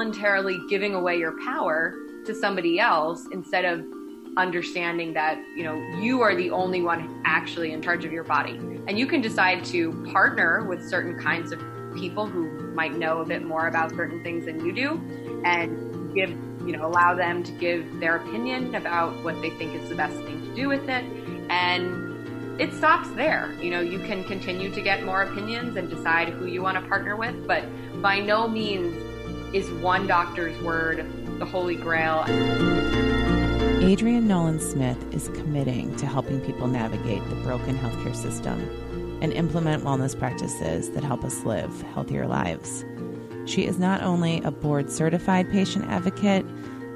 voluntarily giving away your power to somebody else instead of understanding that you know you are the only one actually in charge of your body. And you can decide to partner with certain kinds of people who might know a bit more about certain things than you do and give you know allow them to give their opinion about what they think is the best thing to do with it. And it stops there. You know you can continue to get more opinions and decide who you want to partner with but by no means is one doctor's word the holy grail Adrienne Nolan Smith is committing to helping people navigate the broken healthcare system and implement wellness practices that help us live healthier lives. She is not only a board certified patient advocate,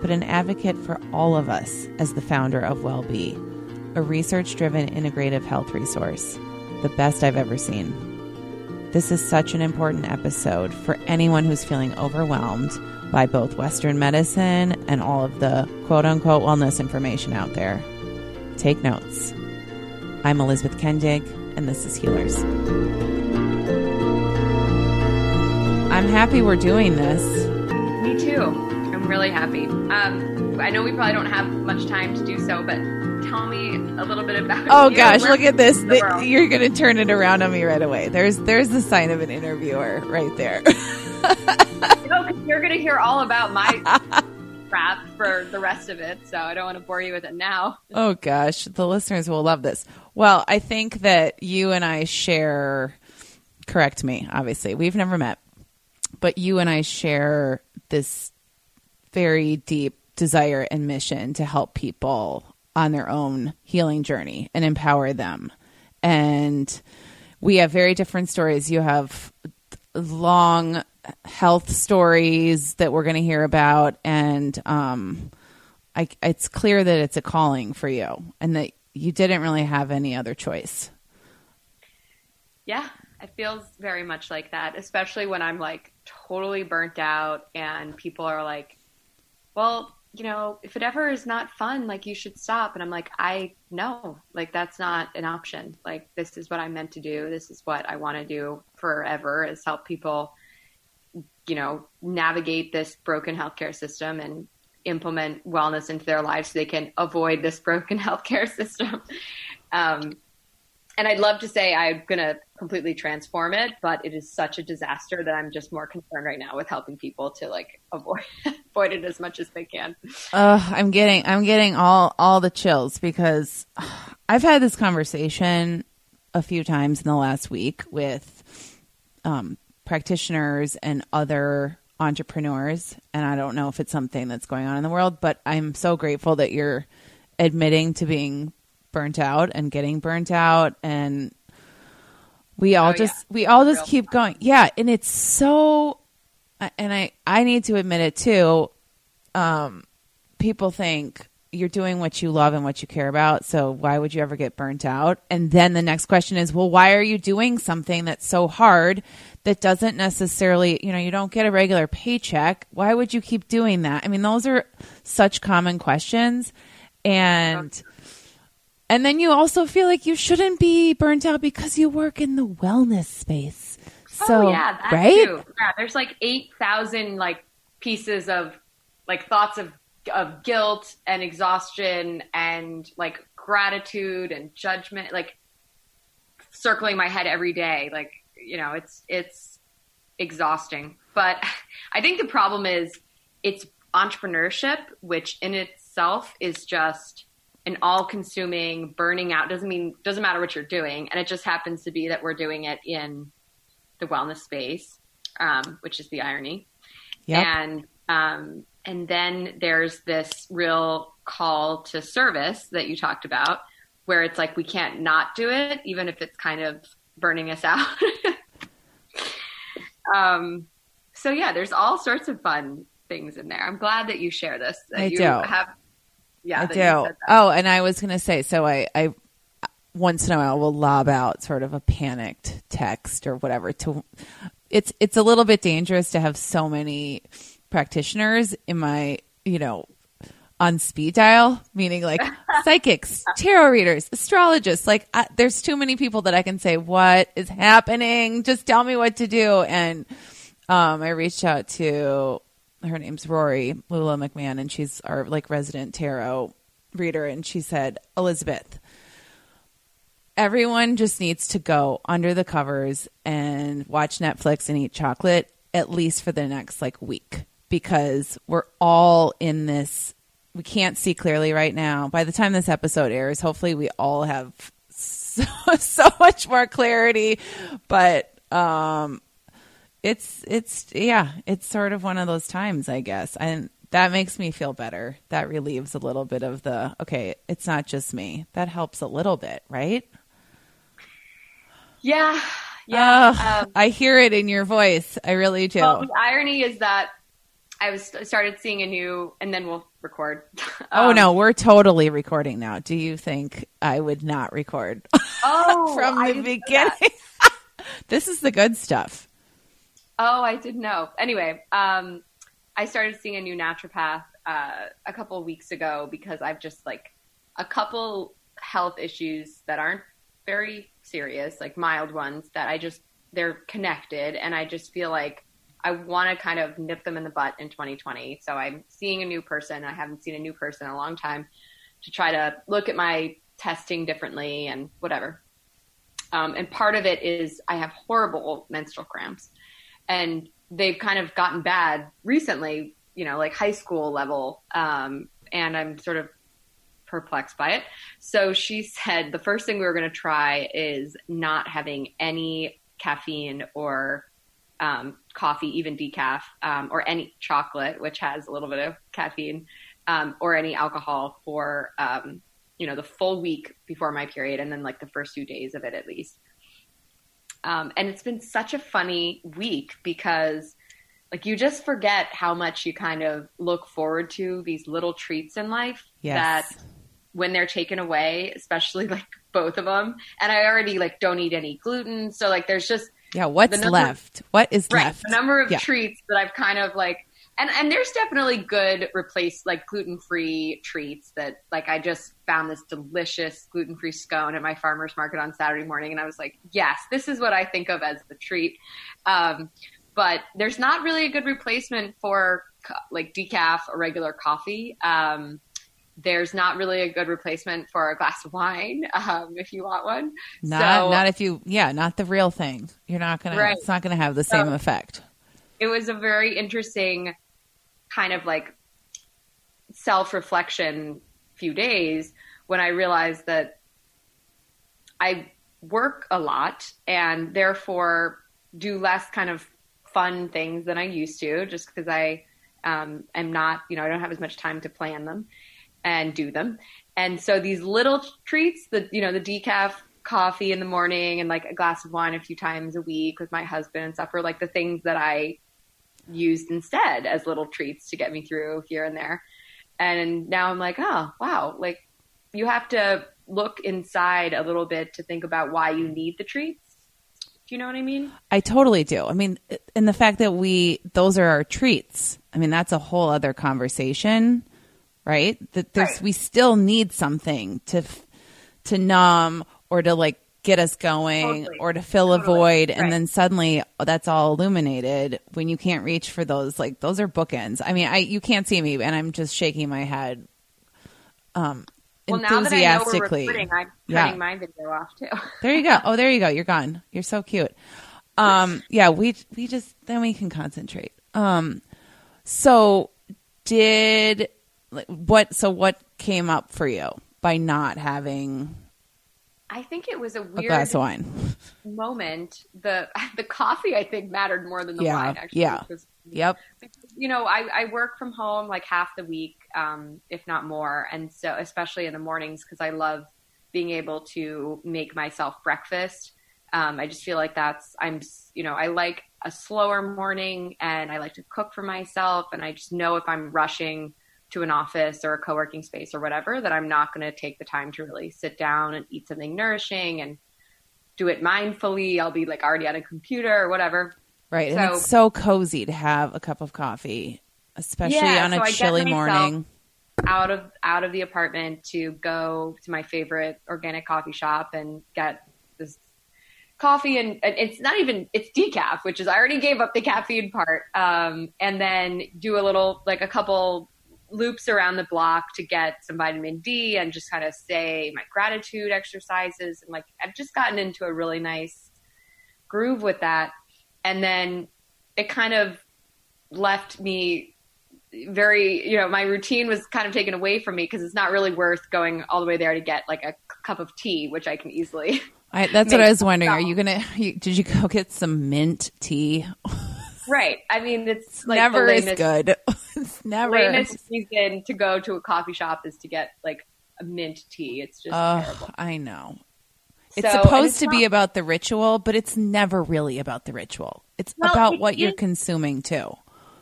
but an advocate for all of us as the founder of WellBe, a research driven integrative health resource, the best I've ever seen. This is such an important episode for anyone who's feeling overwhelmed by both Western medicine and all of the quote unquote wellness information out there. Take notes. I'm Elizabeth Kendig, and this is Healers. I'm happy we're doing this. Me too. I'm really happy. Um, I know we probably don't have much time to do so, but tell me a little bit about. Oh you. gosh, Where- look at this! the you're going to turn it around on me right away. There's there's the sign of an interviewer right there. No, you're going to hear all about my crap for the rest of it, so I don't want to bore you with it now. Oh gosh, the listeners will love this. Well, I think that you and I share correct me, obviously. We've never met. But you and I share this very deep desire and mission to help people on their own healing journey and empower them. And we have very different stories. You have long health stories that we're going to hear about and um I, it's clear that it's a calling for you and that you didn't really have any other choice. Yeah, it feels very much like that, especially when I'm like totally burnt out and people are like, well, you know, if it ever is not fun, like you should stop. And I'm like, I know, like that's not an option. Like this is what I'm meant to do. This is what I want to do forever is help people, you know, navigate this broken healthcare system and implement wellness into their lives so they can avoid this broken healthcare system. Um, and I'd love to say I'm going to completely transform it, but it is such a disaster that I'm just more concerned right now with helping people to like avoid avoid it as much as they can. Uh, I'm getting I'm getting all all the chills because I've had this conversation a few times in the last week with um, practitioners and other entrepreneurs, and I don't know if it's something that's going on in the world, but I'm so grateful that you're admitting to being burnt out and getting burnt out and we all Oh, just yeah. we all just Real. keep going. Yeah and it's so and i i need to admit it too um people think you're doing what you love and what you care about so why would you ever get burnt out? And then the next question is well why are you doing something that's so hard that doesn't necessarily you know you don't get a regular paycheck? Why would you keep doing that? I mean those are such common questions and and then you also feel like you shouldn't be burnt out because you work in the wellness space oh, so oh yeah, right too. Yeah, there's like eight thousand like pieces of like thoughts of of guilt and exhaustion and like gratitude and judgment, like circling my head every day. Like you know, it's it's exhausting. But I think the problem is it's entrepreneurship, which in itself is just an all-consuming burning out. Doesn't mean doesn't matter what you're doing, and it just happens to be that we're doing it in the wellness space, um, which is the irony. Yep. And um, and then there's this real call to service that you talked about, where it's like we can't not do it, even if it's kind of burning us out. um, so yeah, there's all sorts of fun things in there. I'm glad that you share this. That I you do. Have, yeah, I do. you said that. Oh, and I was going to say, so I, I once in a while will lob out sort of a panicked text or whatever. To it's it's a little bit dangerous to have so many practitioners in my you know on speed dial, meaning like psychics, tarot readers, astrologists. Like I, there's too many people that I can say, "What is happening? Just tell me what to do." And um, I reached out to her name's Rory Lula McMahon, and she's our like resident tarot reader, and she said, Elizabeth, everyone just needs to go under the covers and watch Netflix and eat chocolate at least for the next like week because we're all in this we can't see clearly right now. By the time this episode airs, hopefully we all have so, so much more clarity, but um it's it's yeah, it's sort of one of those times, I guess. And that makes me feel better. That relieves a little bit of the okay, it's not just me. That helps a little bit, right? Yeah. Yeah. um, I hear it in your voice. I really do. Well, the irony is that I was started seeing a new, and then we'll record. oh no, we're totally recording now. Do you think I would not record? Oh, from the beginning. this is the good stuff. Oh, I didn't know. Anyway, um, I started seeing a new naturopath uh, a couple weeks ago because I've just like a couple health issues that aren't very serious, like mild ones that I just they're connected, and I just feel like I want to kind of nip them in the butt in 2020. So I'm seeing a new person. I haven't seen a new person in a long time to try to look at my testing differently and whatever. Um, and part of it is I have horrible menstrual cramps, and they've kind of gotten bad recently, you know, like high school level. Um, and I'm sort of perplexed by it. So she said the first thing we were going to try is not having any caffeine or um, coffee, even decaf, um, or any chocolate, which has a little bit of caffeine, um, or any alcohol for um, you know the full week before my period, and then like the first few days of it at least. Um, and it's been such a funny week because like you just forget how much you kind of look forward to these little treats in life yes. that when they're taken away, especially like both of them. And I already like don't eat any gluten, so like there's just yeah. What's number, left? What is right, left? The number of yeah. treats that I've kind of like. And, and there's definitely good replace like gluten free treats that like I just found this delicious gluten free scone at my farmers market on Saturday morning and I was like yes this is what I think of as the treat um, but there's not really a good replacement for like decaf or regular coffee um, there's not really a good replacement for a glass of wine um, if you want one. Not so, not if you yeah, not the real thing. You're not gonna right. it's not gonna have the same effect. It was a very interesting kind of like self reflection few days when I realized that I work a lot and therefore do less kind of fun things than I used to just because I um, am not, you know, I don't have as much time to plan them and do them. And so these little treats, the you know the decaf coffee in the morning and like a glass of wine a few times a week with my husband and stuff were like the things that I used instead as little treats to get me through here and there. And now I'm like, oh wow, like you have to look inside a little bit to think about why you need the treats. Do you know what I mean? I totally do. I mean, and the fact that we those are our treats. I mean, that's a whole other conversation right? That there's right. we still need something to to numb or to like get us going totally. or to fill totally. a void and then suddenly that's all illuminated when you can't reach for those like those are bookends. I mean, I you can't see me and I'm just shaking my head um well, enthusiastically. Now that I know we're I'm yeah. turning my video off too. there you go. Oh, there you go. You're gone. You're so cute. Um yeah, we we just then we can concentrate. Um so did what so what came up for you by not having I think it was a weird a glass of wine moment. The the coffee I think mattered more than the yeah, wine actually. Yeah. Because, yep. You know, I, I work from home like half the week, um, if not more. And so especially in the mornings because I love being able to make myself breakfast. Um, I just feel like that's I'm you know, I like a slower morning and I like to cook for myself and I just know if I'm rushing to an office or a co-working space or whatever that I'm not going to take the time to really sit down and eat something nourishing and do it mindfully. I'll be like already on a computer or whatever. Right. So, and it's so cozy to have a cup of coffee, especially yeah, on a so chilly morning. Out of out of the apartment to go to my favorite organic coffee shop and get this coffee and, and it's not even it's decaf, which is I already gave up the caffeine part. Um, and then do a little like a couple loops around the block to get some vitamin D and just kind of say my gratitude exercises and like I've just gotten into a really nice groove with that. And then it kind of left me very, you know, my routine was kind of taken away from me because it's not really worth going all the way there to get like a cup of tea, which I can easily. I, that's what I was wondering. Are you gonna? You, did you go get some mint tea? Right. I mean, it's like never is good. it's never reason to go to a coffee shop is to get like a mint tea. It's just Oh, terrible. I know. It's So- supposed it's to be about the ritual, but it's never really about the ritual. It's Well, about it what you're consuming too.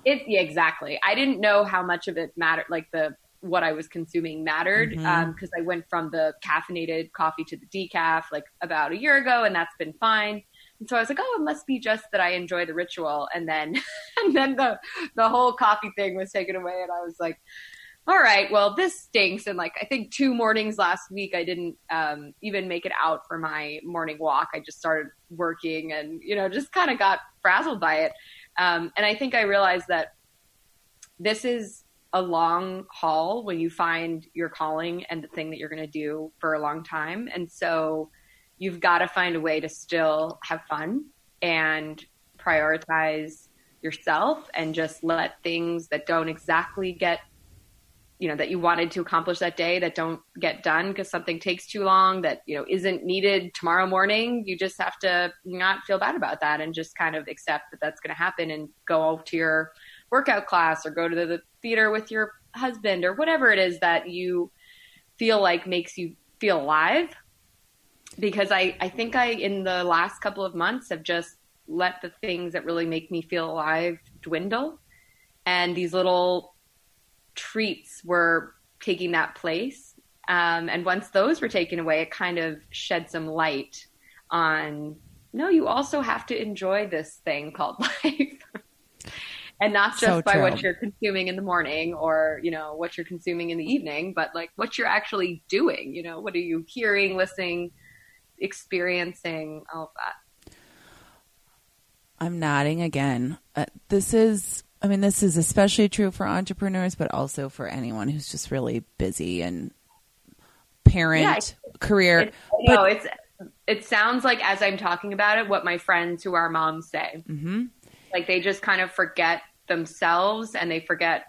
It yeah, exactly. I didn't know how much of it mattered, like the what I was consuming mattered, mm-hmm. um, because I went from the caffeinated coffee to the decaf like about a year ago, and that's been fine. And so I was like, oh, it must be just that I enjoy the ritual, and then and then the the whole coffee thing was taken away, and I was like. All right, well, this stinks. And like, I think two mornings last week, I didn't um, even make it out for my morning walk. I just started working and, you know, just kind of got frazzled by it. Um, and I think I realized that this is a long haul when you find your calling and the thing that you're going to do for a long time. And so you've got to find a way to still have fun and prioritize yourself and just let things that don't exactly get you know that you wanted to accomplish that day that don't get done because something takes too long that you know isn't needed tomorrow morning you just have to not feel bad about that and just kind of accept that that's going to happen and go to your workout class or go to the theater with your husband or whatever it is that you feel like makes you feel alive because I, I think I in the last couple of months have just let the things that really make me feel alive dwindle. And these little treats were taking that place. Um, and once those were taken away it kind of shed some light on no you also have to enjoy this thing called life. And not just So by what you're consuming in the morning or you know what you're consuming in the evening but like what you're actually doing you know what are you hearing listening experiencing all of that I'm nodding again. Uh, this is, I mean, this is especially true for entrepreneurs, but also for anyone who's just really busy and parent, Yeah, career. It's, no, it's it sounds like as I'm talking about it, what my friends who are moms say. hmm Like they just kind of forget themselves and they forget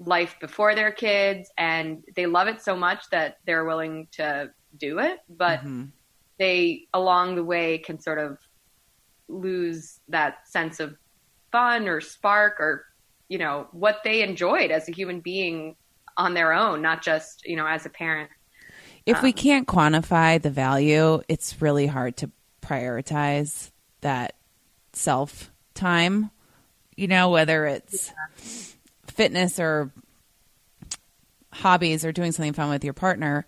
life before their kids, and they love it so much that they're willing to do it, but hmm they along the way can sort of lose that sense of fun or spark or you know what they enjoyed as a human being on their own, not just you know as a parent. If Um, we can't quantify the value, it's really hard to prioritize that self time, you know, whether it's fitness or hobbies or doing something fun with your partner.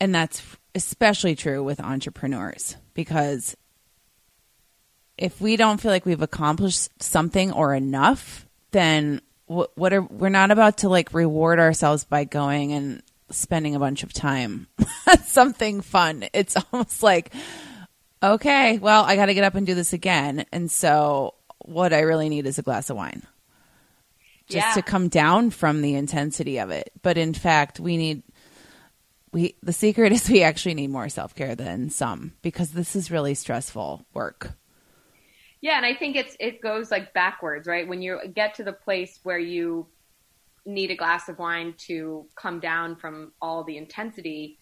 And that's especially true with entrepreneurs because if we don't feel like we've accomplished something or enough, then what, what are we're not about to like reward ourselves by going and spending a bunch of time something fun. It's almost like, okay, well, I got to get up and do this again. And so what I really need is a glass of wine just Yeah. to come down from the intensity of it. But in fact, we need we the secret is we actually need more self-care than some because this is really stressful work. Yeah, and I think it's it goes like backwards, right? When you get to the place where you need a glass of wine to come down from all the intensity,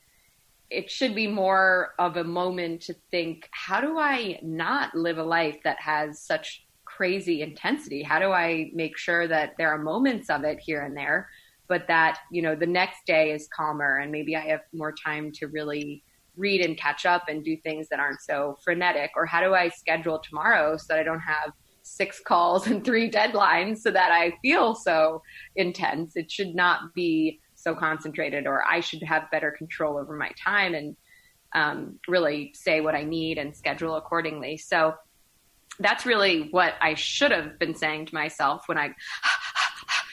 it should be more of a moment to think, how do I not live a life that has such crazy intensity? How do I make sure that there are moments of it here and there, but that, you know, the next day is calmer and maybe I have more time to really read and catch up and do things that aren't so frenetic? Or how do I schedule tomorrow so that I don't have six calls and three deadlines so that I feel so intense? It should not be so concentrated, or I should have better control over my time and um, really say what I need and schedule accordingly. So that's really what I should have been saying to myself when I,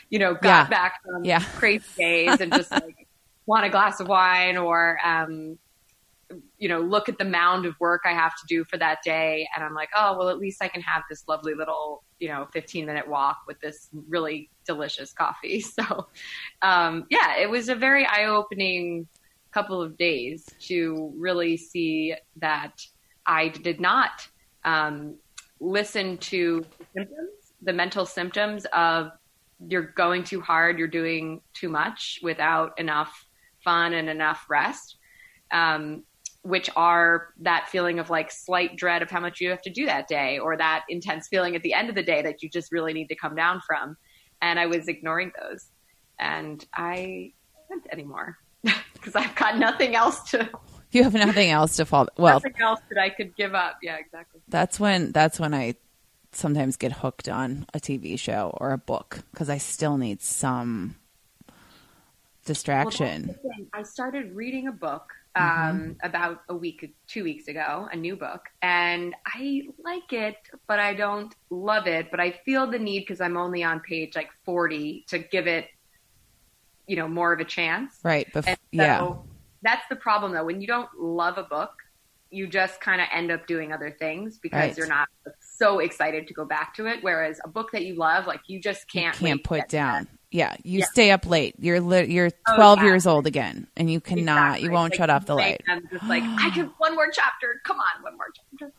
you know, got Yeah. back from Yeah. crazy days and just like want a glass of wine or, um, you know, look at the mound of work I have to do for that day. And I'm like, oh, well, at least I can have this lovely little, you know, 15 minute walk with this really delicious coffee. So, um, yeah, it was a very eye opening couple of days to really see that I did not um, listen to the symptoms, the mental symptoms of you're going too hard, you're doing too much without enough fun and enough rest. Um, which are that feeling of like slight dread of how much you have to do that day or that intense feeling at the end of the day that you just really need to come down from. And I was ignoring those and I can't anymore because I've got nothing else to. You have nothing else to fall. Well, nothing else that I could give up. Yeah, exactly. That's when, that's when I sometimes get hooked on a TV show or a book because I still need some distraction. Well, I started reading a book um, mm-hmm. about a week, two weeks ago, a new book, and I like it, but I don't love it. But I feel the need because I'm only on page like 40 to give it, you know, more of a chance. Right. Bef- so yeah. That's the problem though. When you don't love a book, you just kind of end up doing other things because right. you're not so excited to go back to it. Whereas a book that you love, like you just can't you can't put down. Yeah, you yeah. stay up late. You're li- you're 12 oh, yeah. years old again, and you cannot. Exactly. You won't like, shut off the light. I'm just like I can one more chapter. Come on, one more chapter.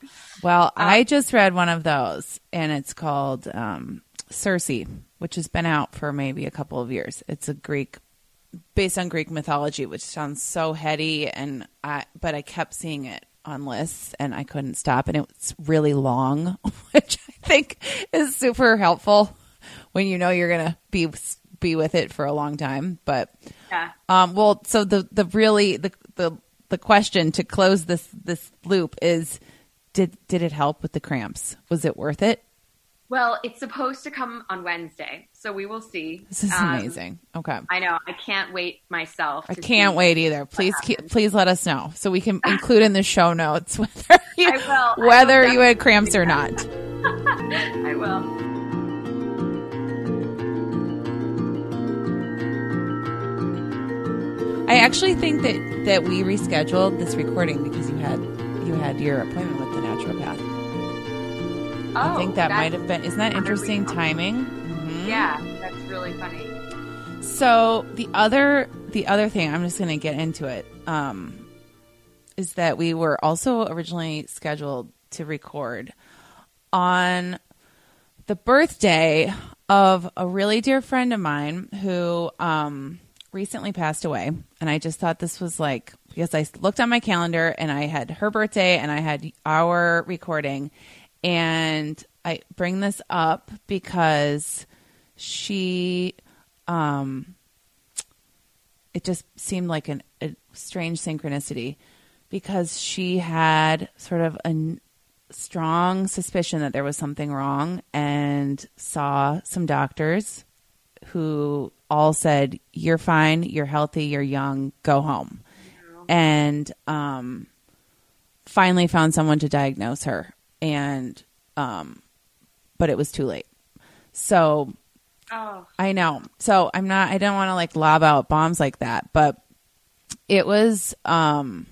Well, um, I just read one of those, and it's called um, Circe, which has been out for maybe a couple of years. It's a Greek, based on Greek mythology, which sounds so heady, and I but I kept seeing it on lists, and I couldn't stop, and it's really long, which I think is super helpful when you know you're gonna be be with it for a long time. But yeah. Um, well, so the the really the the the question to close this this loop is did did it help with the cramps? Was it worth it? Well, it's supposed to come on Wednesday, so we will see. This is um, amazing. Okay, I know. I can't wait myself. I can't wait either. Please, keep, please let us know so we can include in the show notes whether you, whether you had cramps or not. I will. I actually think that that we rescheduled this recording because you had you had your appointment with the naturopath. Oh, I think that might have been. Isn't that interesting timing? Mm-hmm. Yeah, that's really funny. So the other the other thing, I'm just going to get into it. Um, is that we were also originally scheduled to record on the birthday of a really dear friend of mine who um, recently passed away, and I just thought this was like because I looked on my calendar and I had her birthday and I had our recording, and I bring this up because she, um, it just seemed like an, a strange synchronicity because she had sort of a strong suspicion that there was something wrong and saw some doctors who all said, "You're fine. You're healthy. You're young. Go home." And um, finally found someone to diagnose her, and um, but it was too late. So oh. I know. So I'm not. I don't want to like lob out bombs like that, but it was. Um,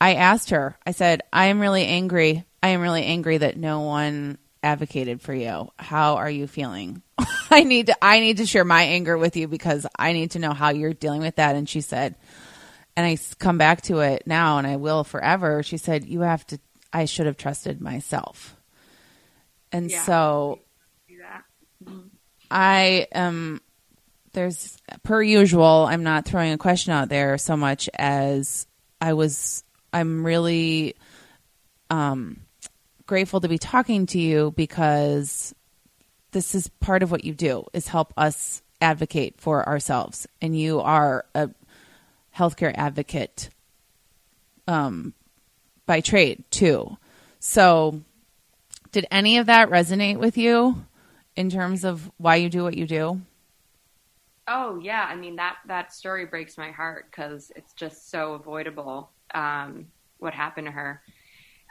I asked her. I said, "I am really angry. I am really angry that no one advocated for you. How are you feeling?" I need to I need to share my anger with you because I need to know how you're dealing with that. And she said, and I come back to it now, and I will forever. She said, "You have to. I should have trusted myself." And yeah, so, mm-hmm. I am. There's per usual. I'm not throwing a question out there so much as I was. I'm really um, grateful to be talking to you because this is part of what you do is help us advocate for ourselves and you are a healthcare advocate um, by trade too. So did any of that resonate with you in terms of why you do what you do? Oh yeah. I mean that that story breaks my heart because it's just so avoidable um, what happened to her.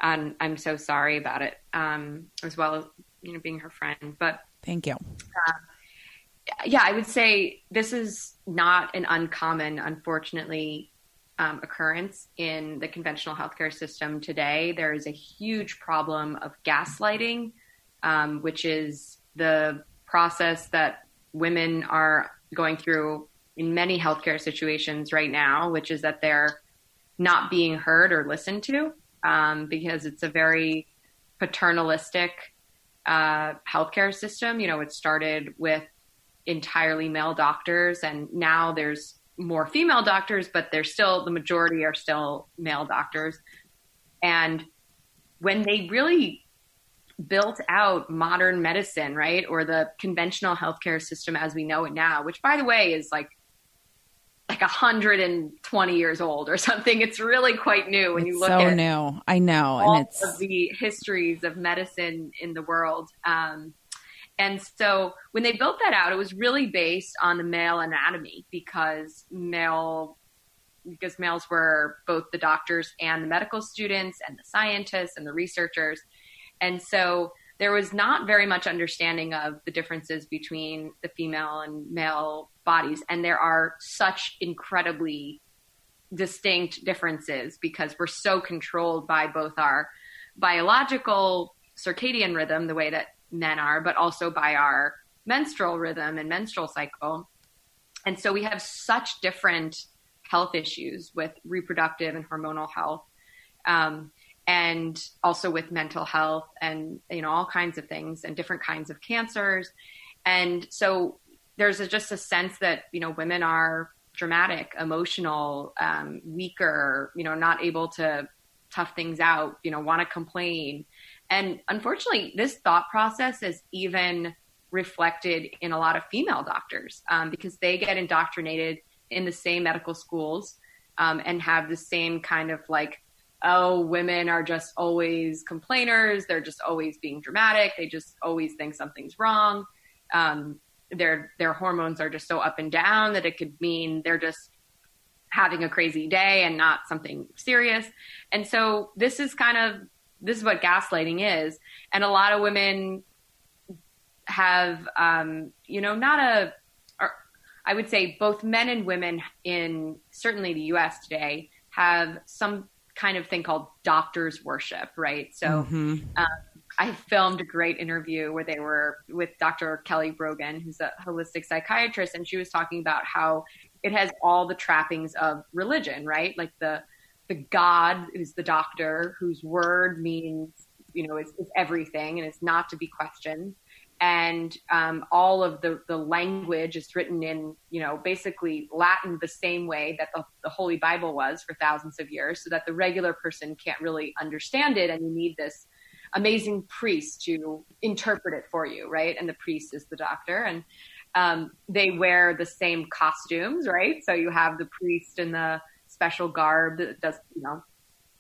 And i'm so sorry about it um, as well as you know being her friend. But Thank you. Uh, yeah, I would say this is not an uncommon, unfortunately, um, occurrence in the conventional healthcare system today. There is a huge problem of gaslighting, um, which is the process that women are going through in many healthcare situations right now, which is that they're not being heard or listened to um, because it's a very paternalistic uh, healthcare system. You know, it started with entirely male doctors, and now there's more female doctors, but they're still the majority are still male doctors. And when they really built out modern medicine, right, or the conventional healthcare system as we know it now, which by the way is like like 120 years old or something. It's really quite new when it's you look at so at new. I know, all and it's of the histories of medicine in the world. Um, and so when they built that out, it was really based on the male anatomy because male because males were both the doctors and the medical students and the scientists and the researchers. And so there was not very much understanding of the differences between the female and male bodies. And there are such incredibly distinct differences because we're so controlled by both our biological circadian rhythm, the way that men are, but also by our menstrual rhythm and menstrual cycle. And so we have such different health issues with reproductive and hormonal health. Um, and also with mental health and you know all kinds of things and different kinds of cancers and so there's a, just a sense that you know women are dramatic emotional um, weaker you know not able to tough things out you know want to complain and unfortunately this thought process is even reflected in a lot of female doctors um, because they get indoctrinated in the same medical schools um, and have the same kind of like oh, women are just always complainers. They're just always being dramatic. They just always think something's wrong. Um, their their hormones are just so up and down that it could mean they're just having a crazy day and not something serious. And so this is kind of this is what gaslighting is. And a lot of women have, um, you know, not a. Or I would say both men and women in certainly the U.S. today have some kind of thing called doctors worship, right? So mm-hmm. um, I filmed a great interview where they were with Dr. Kelly Brogan, who's a holistic psychiatrist, and she was talking about how it has all the trappings of religion, right? Like the the God who's the doctor, whose word means you know is, is everything and is not to be questioned and um, all of the, the language is written in, you know, basically Latin the same way that the, the, Holy Bible was for thousands of years, so that the regular person can't really understand it, and you need this amazing priest to interpret it for you, right? And the priest is the doctor, and um, they wear the same costumes, right? So you have the priest and the special garb that does, you know,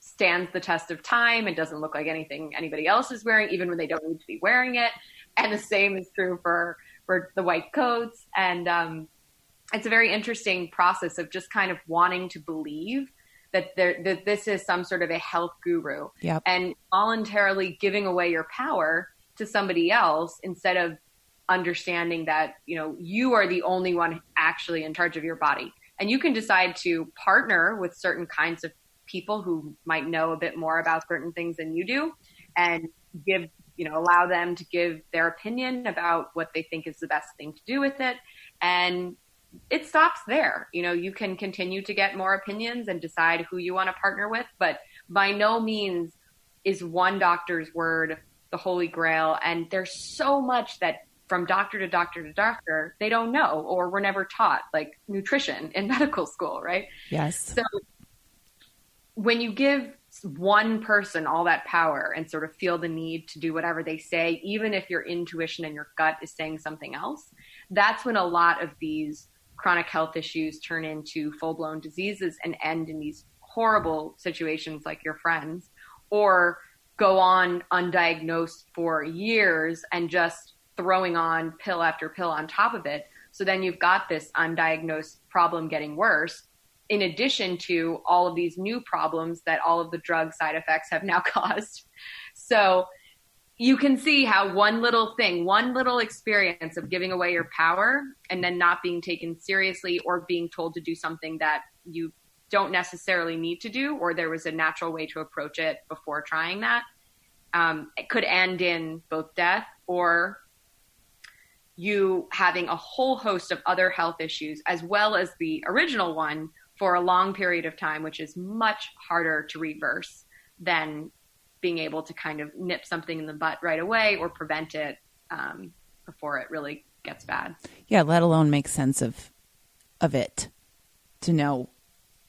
stands the test of time and doesn't look like anything anybody else is wearing, even when they don't need to be wearing it and the same is true for for the white coats. And um, it's a very interesting process of just kind of wanting to believe that there that this is some sort of a health guru yep. and voluntarily giving away your power to somebody else instead of understanding that you know you are the only one actually in charge of your body and you can decide to partner with certain kinds of people who might know a bit more about certain things than you do and give you know, allow them to give their opinion about what they think is the best thing to do with it. And it stops there. You know, you can continue to get more opinions and decide who you want to partner with, but by no means is one doctor's word the holy grail. And there's so much that from doctor to doctor to doctor, they don't know or were never taught, like nutrition in medical school, right? Yes. So when you give one person all that power and sort of feel the need to do whatever they say, even if your intuition and your gut is saying something else, that's when a lot of these chronic health issues turn into full blown diseases and end in these horrible situations like your friends, or go on undiagnosed for years and just throwing on pill after pill on top of it. So then you've got this undiagnosed problem getting worse in addition to all of these new problems that all of the drug side effects have now caused. So you can see how one little thing, one little experience of giving away your power and then not being taken seriously or being told to do something that you don't necessarily need to do, or there was a natural way to approach it before trying that. Um, it could end in both death or you having a whole host of other health issues, as well as the original one for a long period of time, which is much harder to reverse than being able to kind of nip something in the butt right away or prevent it um, before it really gets bad. Yeah, let alone make sense of of it to know.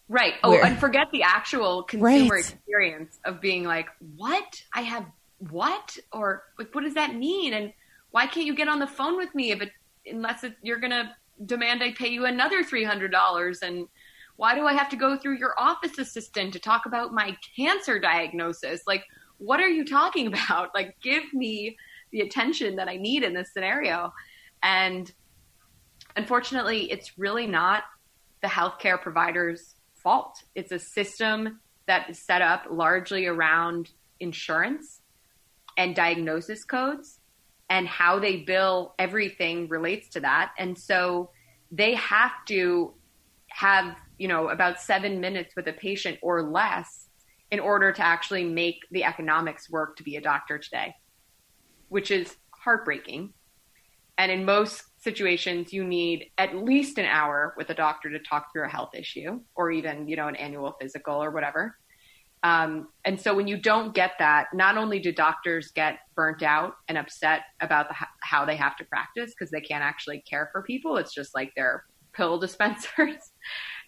Right. Oh, where... and forget the actual consumer right. experience of being like, "What? I have what?" or like, "What does that mean?" and why can't you get on the phone with me if it unless it, you're going to demand I pay you another $300 and why do I have to go through your office assistant to talk about my cancer diagnosis? Like, what are you talking about? Like, give me the attention that I need in this scenario. And unfortunately, it's really not the healthcare provider's fault. It's a system that is set up largely around insurance and diagnosis codes and how they bill everything relates to that. And so they have to have, you know, about seven minutes with a patient or less in order to actually make the economics work to be a doctor today, which is heartbreaking. And in most situations, you need at least an hour with a doctor to talk through a health issue or even, you know, an annual physical or whatever. Um, and so when you don't get that, not only do doctors get burnt out and upset about the, how they have to practice because they can't actually care for people, it's just like they're pill dispensers.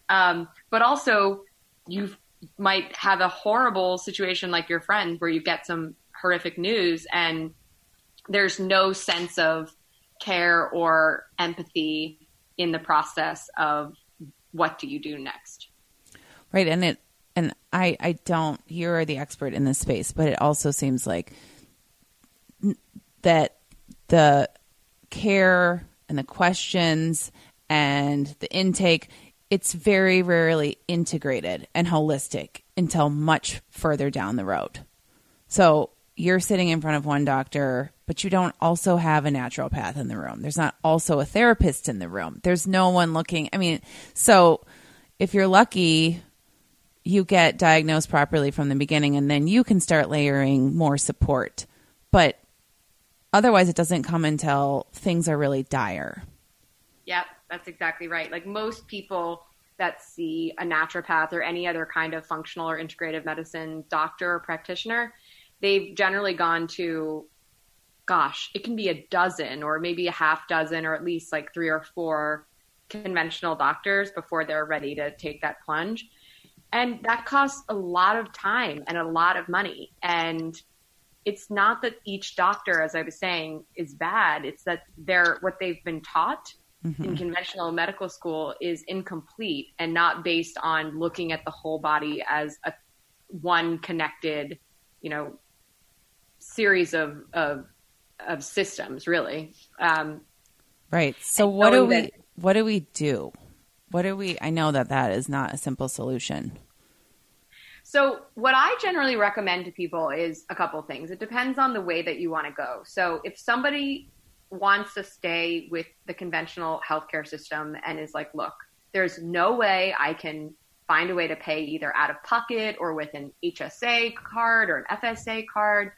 um, but also, you might have a horrible situation like your friend where you get some horrific news and there's no sense of care or empathy in the process of what do you do next. Right. And it and I, I don't, you're the expert in this space, but it also seems like that the care and the questions and the intake, it's very rarely integrated and holistic until much further down the road. So you're sitting in front of one doctor, but you don't also have a naturopath in the room. There's not also a therapist in the room. There's no one looking. I mean, so if you're lucky, you get diagnosed properly from the beginning and then you can start layering more support. But otherwise, it doesn't come until things are really dire. Yep, that's exactly right. Like most people that see a naturopath or any other kind of functional or integrative medicine doctor or practitioner, they've generally gone to, gosh, it can be a dozen or maybe a half dozen or at least like three or four conventional doctors before they're ready to take that plunge and that costs a lot of time and a lot of money. And it's not that each doctor as i was saying is bad. It's that they're what they've been taught mm-hmm. in conventional medical school is incomplete and not based on looking at the whole body as a one connected you know series of of, of systems really. Um, right. So what do we that, what do we do what do we? I know that that is not a simple solution. So, what I generally recommend to people is a couple things. It depends on the way that you want to go. So, if somebody wants to stay with the conventional healthcare system and is like, look, there's no way I can find a way to pay either out of pocket or with an HSA card or an FSA card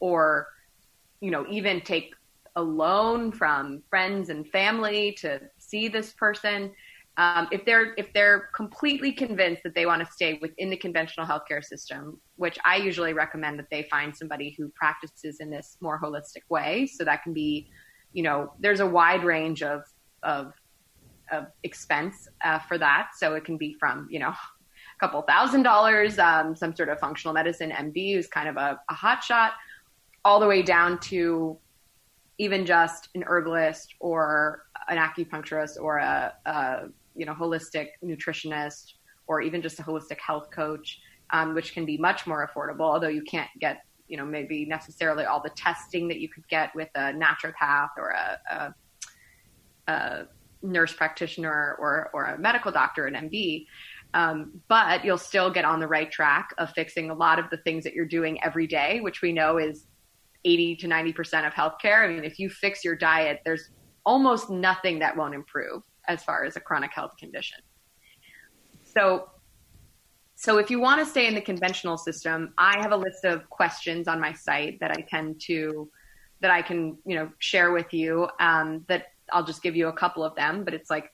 or you know even take a loan from friends and family to see this person um, if they're if they're completely convinced that they want to stay within the conventional healthcare system, which I usually recommend that they find somebody who practices in this more holistic way. So that can be, you know, there's a wide range of of, of expense uh, for that. So it can be from you know a couple thousand dollars, um, some sort of functional medicine MD who's kind of a, a hot shot, all the way down to even just an herbalist or an acupuncturist or a, a you know holistic nutritionist or even just a holistic health coach, um, which can be much more affordable. Although you can't get you know maybe necessarily all the testing that you could get with a naturopath or a, a, a nurse practitioner or or a medical doctor, an MD. Um, but you'll still get on the right track of fixing a lot of the things that you're doing every day, which we know is 80 to 90% of healthcare. I mean, if you fix your diet, there's almost nothing that won't improve as far as a chronic health condition. So so if you want to stay in the conventional system, I have a list of questions on my site that I tend to that I can you know share with you. Um, that I'll just give you a couple of them, but it's like,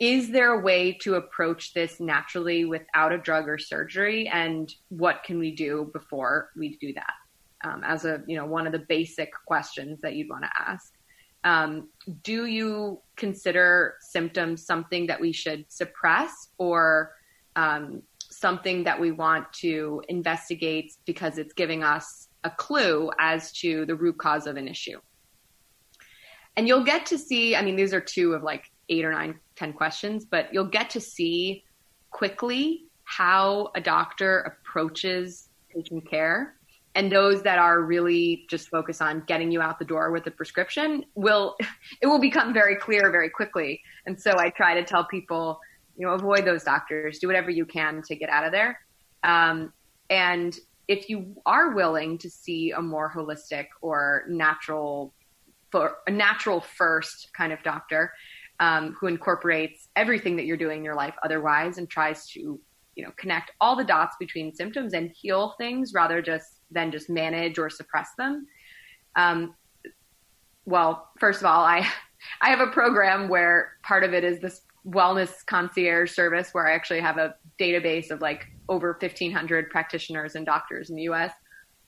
is there a way to approach this naturally without a drug or surgery, and what can we do before we do that? Um, as a you know one of the basic questions that you'd want to ask. Um, do you consider symptoms something that we should suppress or um, something that we want to investigate because it's giving us a clue as to the root cause of an issue? And you'll get to see, I mean, these are two of like eight or nine, ten questions, but you'll get to see quickly how a doctor approaches patient care and those that are really just focus on getting you out the door with a prescription will it will become very clear very quickly. And so i try to tell people you know avoid those doctors. Do whatever you can to get out of there. Um, and if you are willing to see a more holistic or natural for a natural first kind of doctor um, who incorporates everything that you're doing in your life otherwise and tries to you know connect all the dots between symptoms and heal things rather just than just manage or suppress them. Um, well, first of all, I I have a program where part of it is this wellness concierge service where I actually have a database of like over 1500 practitioners and doctors in the US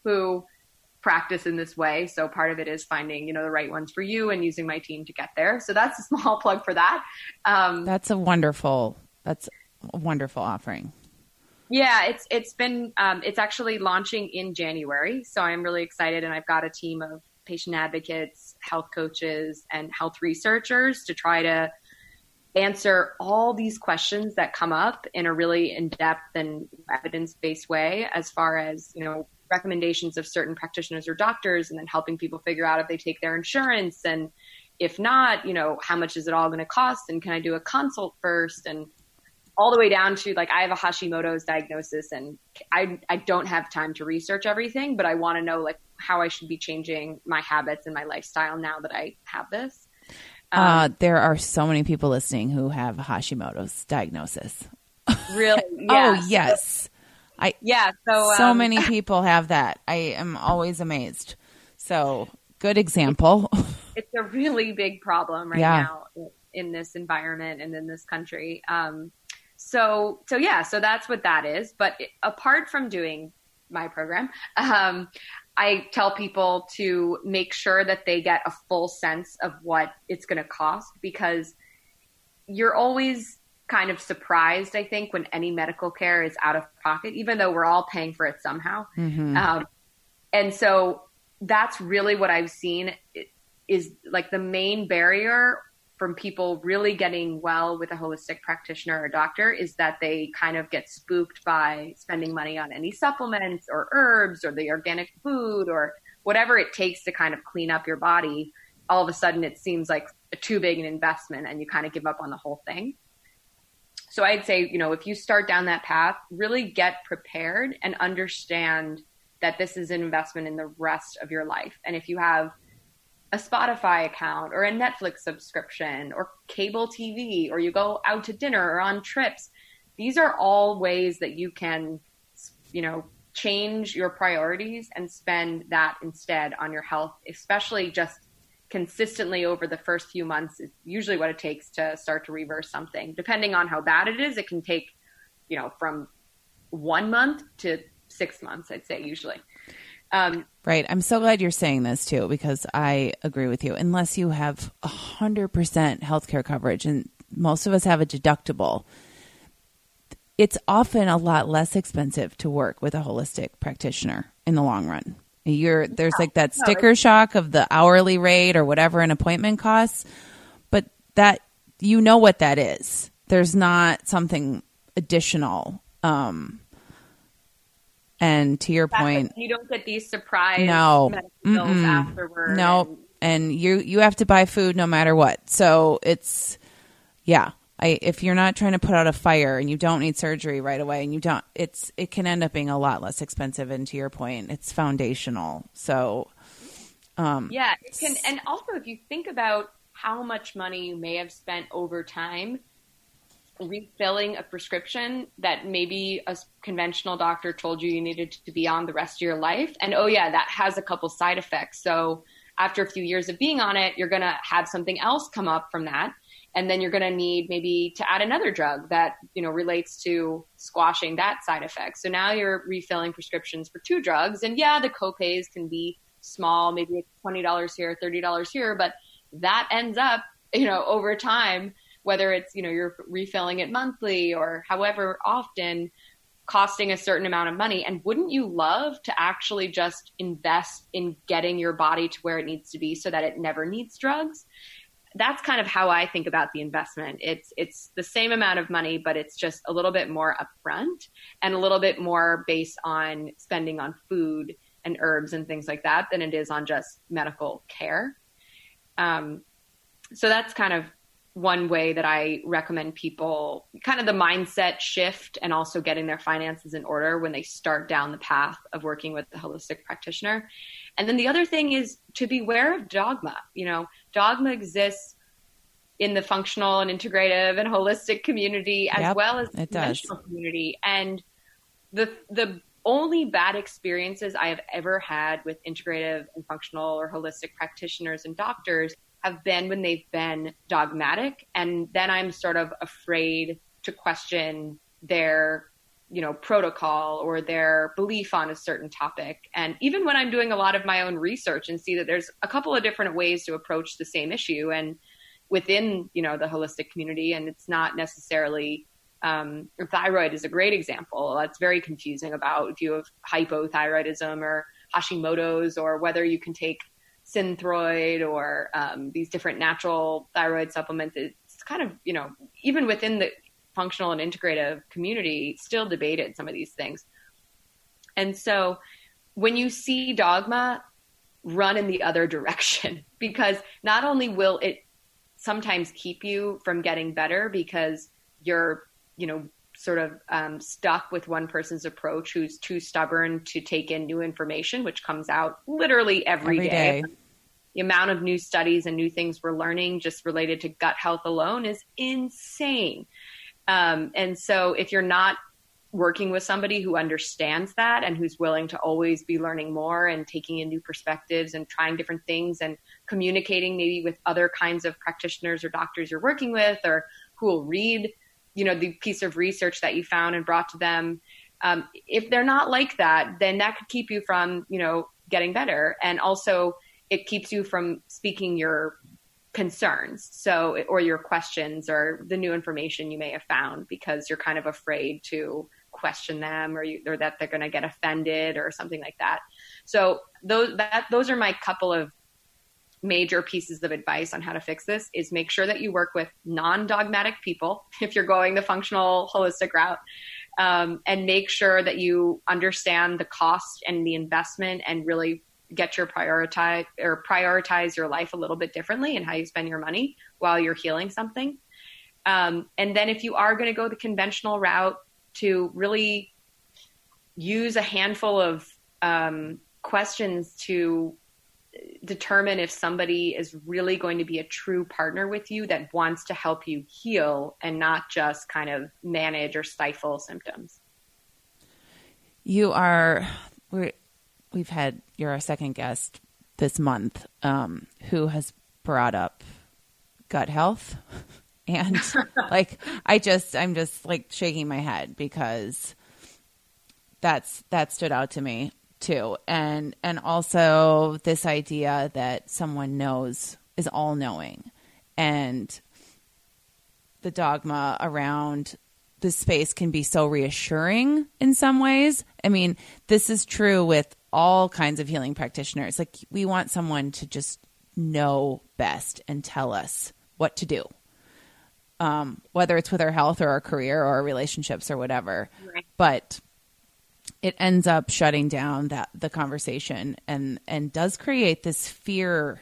who practice in this way. So part of it is finding, you know, the right ones for you and using my team to get there. So that's a small plug for that. Um, that's a wonderful, that's a wonderful offering. Yeah, it's it's been um, it's actually launching in January, so I'm really excited, and I've got a team of patient advocates, health coaches, and health researchers to try to answer all these questions that come up in a really in-depth and evidence-based way as far as you know recommendations of certain practitioners or doctors and then helping people figure out if they take their insurance and if not you know how much is it all going to cost and can i do a consult first and all the way down to like I have a Hashimoto's diagnosis and I I don't have time to research everything, but I want to know like how I should be changing my habits and my lifestyle now that I have this. Uh, um, uh, there are so many people listening who have Hashimoto's diagnosis. Really? oh yes. I yeah. So so um, many people have that. I am always amazed. So good example. It's a really big problem right yeah. now in this environment and in this country. Um, so so yeah so that's what that is but apart from doing my program um, i tell people to make sure that they get a full sense of what it's going to cost because you're always kind of surprised i think when any medical care is out of pocket even though we're all paying for it somehow mm-hmm. um, and so that's really what i've seen is like the main barrier from people really getting well with a holistic practitioner or doctor is that they kind of get spooked by spending money on any supplements or herbs or the organic food or whatever it takes to kind of clean up your body. All of a sudden, it seems like a too big an investment and you kind of give up on the whole thing. So I'd say, you know, if you start down that path, really get prepared and understand that this is an investment in the rest of your life. And if you have a Spotify account or a Netflix subscription or cable TV or you go out to dinner or on trips. These are all ways that you can, you know, change your priorities and spend that instead on your health, especially just consistently over the first few months is usually what it takes to start to reverse something. Depending on how bad it is, it can take, you know, from one month to six months, I'd say usually. Um, right. I'm so glad you're saying this too, because I agree with you. Unless you have 100% healthcare coverage, and most of us have a deductible, it's often a lot less expensive to work with a holistic practitioner in the long run. You're there's like that sticker shock of the hourly rate or whatever an appointment costs, but that you know what that is. There's not something additional um, and to your point, you don't get these surprise no bills afterward. No, and-, and you you have to buy food no matter what. So it's yeah. I, if you're not trying to put out a fire and you don't need surgery right away and you don't it's it can end up being a lot less expensive and to your point it's foundational so um yeah it can and also if you think about how much money you may have spent over time refilling a prescription that maybe a conventional doctor told you you needed to be on the rest of your life. And oh, yeah, that has a couple side effects. So after a few years of being on it, you're going to have something else come up from that. And then you're going to need maybe to add another drug that, you know, relates to squashing that side effect. So now you're refilling prescriptions for two drugs. And yeah, the copays can be small, maybe $20 here, $30 here, but that ends up, you know, over time whether it's you know you're refilling it monthly or however often costing a certain amount of money and wouldn't you love to actually just invest in getting your body to where it needs to be so that it never needs drugs that's kind of how I think about the investment. It's it's the same amount of money, but it's just a little bit more upfront and a little bit more based on spending on food and herbs and things like that than it is on just medical care. Um, so that's kind of one way that I recommend people kind of the mindset shift and also getting their finances in order when they start down the path of working with the holistic practitioner. And then the other thing is to beware of dogma. You know, dogma exists in the functional and integrative and holistic community as yep, well as the conventional community. And the the only bad experiences I have ever had with integrative and functional or holistic practitioners and doctors have been when they've been dogmatic. And then I'm sort of afraid to question their you know protocol or their belief on a certain topic and even when i'm doing a lot of my own research and see that there's a couple of different ways to approach the same issue and within you know the holistic community and it's not necessarily um, thyroid is a great example that's very confusing about if you have hypothyroidism or hashimoto's or whether you can take synthroid or um, these different natural thyroid supplements. It's kind of, you know, even within the functional and integrative community, still debated some of these things. And so when you see dogma, run in the other direction because not only will it sometimes keep you from getting better because you're, you know, sort of um, stuck with one person's approach who's too stubborn to take in new information, which comes out literally every, every day. day. The amount of new studies and new things we're learning just related to gut health alone is insane. Um, and so if you're not working with somebody who understands that and who's willing to always be learning more and taking in new perspectives and trying different things and communicating maybe with other kinds of practitioners or doctors you're working with or who will read you know the piece of research that you found and brought to them um, if they're not like that then that could keep you from you know getting better. And also it keeps you from speaking your concerns so or your questions or the new information you may have found because you're kind of afraid to question them or, you, or that they're going to get offended or something like that. So those that those are my couple of major pieces of advice on how to fix this is make sure that you work with non-dogmatic people if you're going the functional holistic route um, and make sure that you understand the cost and the investment and really get your prioritize or prioritize your life a little bit differently and how you spend your money while you're healing something. Um, and then if you are going to go the conventional route to really use a handful of um, questions to determine if somebody is really going to be a true partner with you that wants to help you heal and not just kind of manage or stifle symptoms. You are, we have had, you're our second guest this month um, who has brought up gut health. And like, I just, I'm just like shaking my head because that's, that stood out to me too. And and also this idea that someone knows is all knowing. And the dogma around the space can be so reassuring in some ways. I mean this is true with all kinds of healing practitioners. Like we want someone to just know best and tell us what to do. Um, whether it's with our health or our career or our relationships or whatever. Right. but it ends up shutting down that the conversation and and does create this fear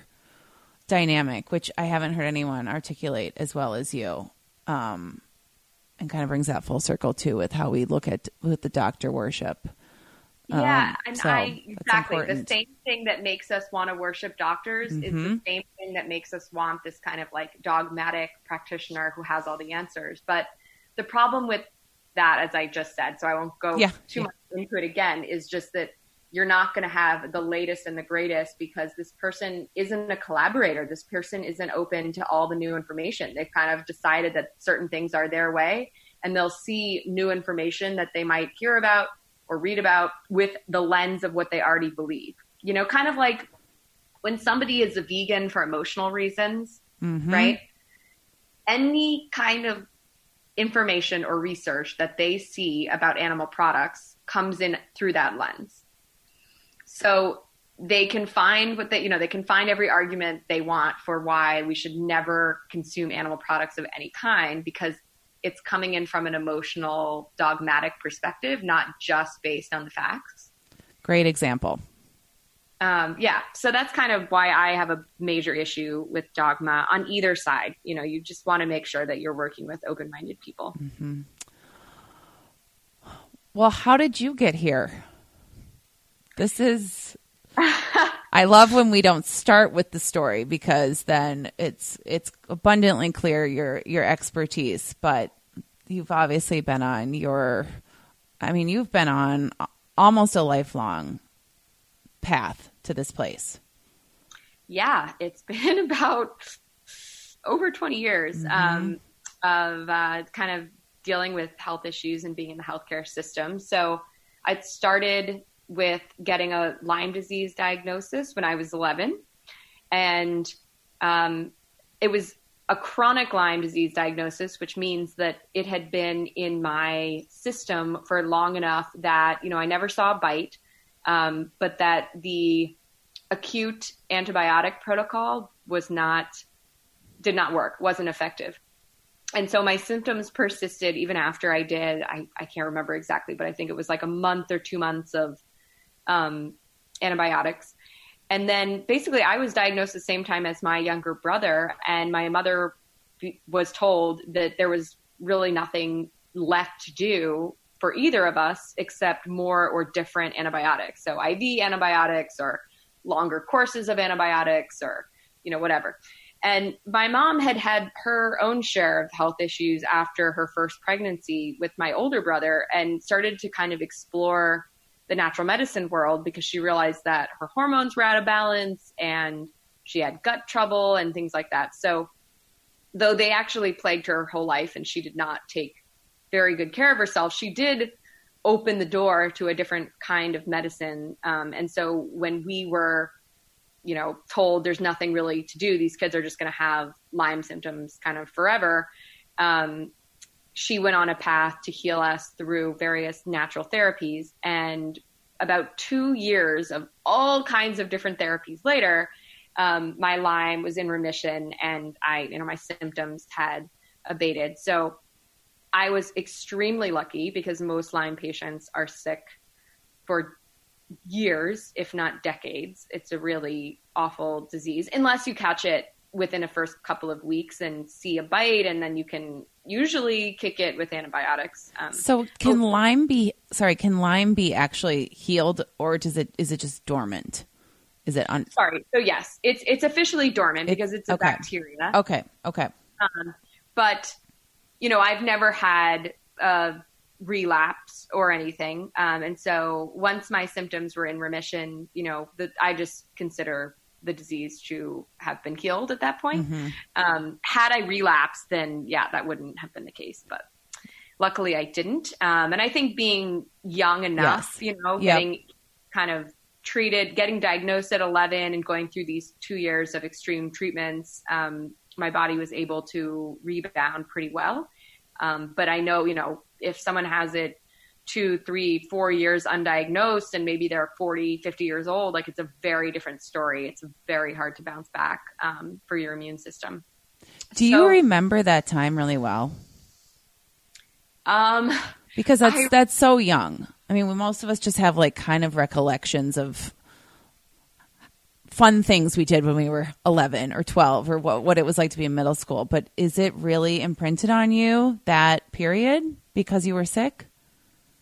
dynamic, which I haven't heard anyone articulate as well as you. Um, and kind of brings that full circle too with how we look at with the doctor worship. Yeah, um, and so I exactly the same thing that makes us want to worship doctors mm-hmm. is the mm-hmm. same thing that makes us want this kind of like dogmatic practitioner who has all the answers. But the problem with that, as I just said, so I won't go Yeah, too yeah. much into it again, is just that you're not going to have the latest and the greatest because this person isn't a collaborator. This person isn't open to all the new information. They've kind of decided that certain things are their way and they'll see new information that they might hear about or read about with the lens of what they already believe. You know, kind of like when somebody is a vegan for emotional reasons, Mhm. right? Any kind of information or research that they see about animal products comes in through that lens. So they can find what they, you know, they can find every argument they want for why we should never consume animal products of any kind because it's coming in from an emotional, dogmatic perspective, not just based on the facts. Great example. Um, yeah, so that's kind of why I have a major issue with dogma on either side. You know, you just want to make sure that you're working with open minded people. Well, how did you get here? This is I love when we don't start with the story because then it's it's abundantly clear your your expertise, but you've obviously been on your I mean, you've been on almost a lifelong path to this place. Yeah, it's been about over 20 years um, of uh, kind of dealing with health issues and being in the healthcare system. So I started with getting a Lyme disease diagnosis when I was 11. And um, it was a chronic Lyme disease diagnosis, which means that it had been in my system for long enough that, you know, I never saw a bite, um, but that the acute antibiotic protocol was not, did not work, wasn't effective. And so my symptoms persisted even after I did, I, I can't remember exactly, but I think it was like a month or two months of um, antibiotics. And then basically, I was diagnosed the same time as my younger brother, and my mother was told that there was really nothing left to do for either of us except more or different antibiotics. So IV antibiotics or longer courses of antibiotics or, you know, whatever. And my mom had had her own share of health issues after her first pregnancy with my older brother and started to kind of explore the natural medicine world because she realized that her hormones were out of balance and she had gut trouble and things like that. So, though they actually plagued her whole life and she did not take very good care of herself, she did open the door to a different kind of medicine. Um, and so, when we were, you know, told there's nothing really to do, these kids are just going to have Lyme symptoms kind of forever. Um, she went on a path to heal us through various natural therapies. And about two years of all kinds of different therapies later, um, my Lyme was in remission and I, you know, my symptoms had abated. So I was extremely lucky because most Lyme patients are sick for years, if not decades. It's a really awful disease unless you catch it within a first couple of weeks and see a bite and then you can usually kick it with antibiotics. Um, So can Lyme be sorry, can Lyme be actually healed or does it is it just dormant? Is it on sorry. So yes, it's it's officially dormant It- because it's a okay. bacteria. Okay, okay. But you know, I've never had a relapse or anything, um, and so once my symptoms were in remission, you know, the, I just consider the disease to have been healed at that point. Mm-hmm. Um, had I relapsed, then yeah, that wouldn't have been the case. But luckily, I didn't. Um, and I think being young enough, Yes. you know, Yep. getting kind of treated, getting diagnosed at 11, and going through these two years of extreme treatments, um, my body was able to rebound pretty well. Um, but I know, you know, if someone has it two, three, four years undiagnosed and maybe they're 40, 50 years old, like it's a very different story. It's very hard to bounce back um, for your immune system. Do you remember that time really well? Um, Because that's I- that's so young. I mean, most of us just have like kind of recollections of fun things we did when we were 11 or 12 or what what it was like to be in middle school, but is it really imprinted on you that period because you were sick?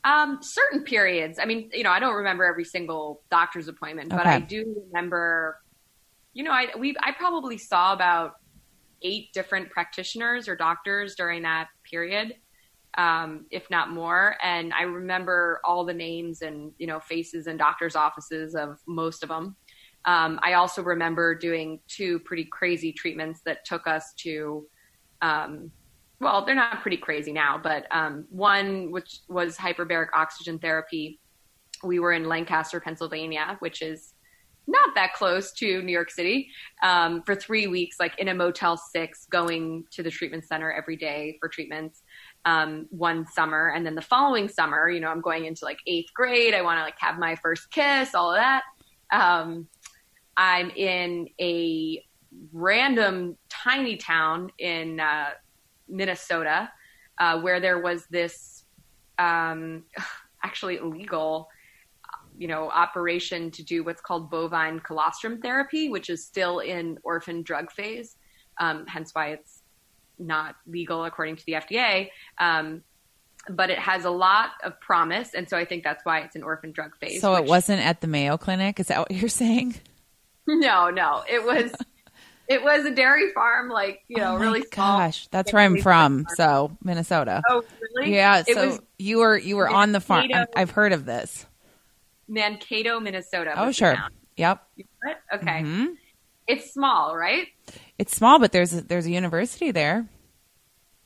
um, certain periods. I mean, you know, I don't remember every single doctor's appointment, but I do remember. You know, I we I probably saw about eight different practitioners or doctors during that period, um, if not more. And I remember all the names and you know faces and doctors' offices of most of them. Um, I also remember doing two pretty crazy treatments that took us to, um, well, they're not pretty crazy now, but um, one which was hyperbaric oxygen therapy. We were in Lancaster, Pennsylvania, which is not that close to New York City, um, for three weeks, like in a Motel 6, going to the treatment center every day for treatments um, one summer. And then the following summer, you know, I'm going into like eighth grade. I want to like have my first kiss, all of that. Um, I'm in a random tiny town in uh, Minnesota uh, where there was this um, actually illegal, you know, operation to do what's called bovine colostrum therapy, which is still in orphan drug phase. Um, hence why it's not legal according to the FDA. Um, but it has a lot of promise, and so I think that's why it's an orphan drug phase. So which, it wasn't at the Mayo Clinic. Is that what you're saying? No, no, it was. it was a dairy farm, like you know, oh really small. Gosh, that's where I'm from. So Minnesota. Oh, really? Yeah. It so you were you were Mankato, on the farm. I've heard of this. Mankato, Minnesota. Oh, sure. Yep. Okay. Mm-hmm. It's small, right? It's small, but there's a, there's a university there.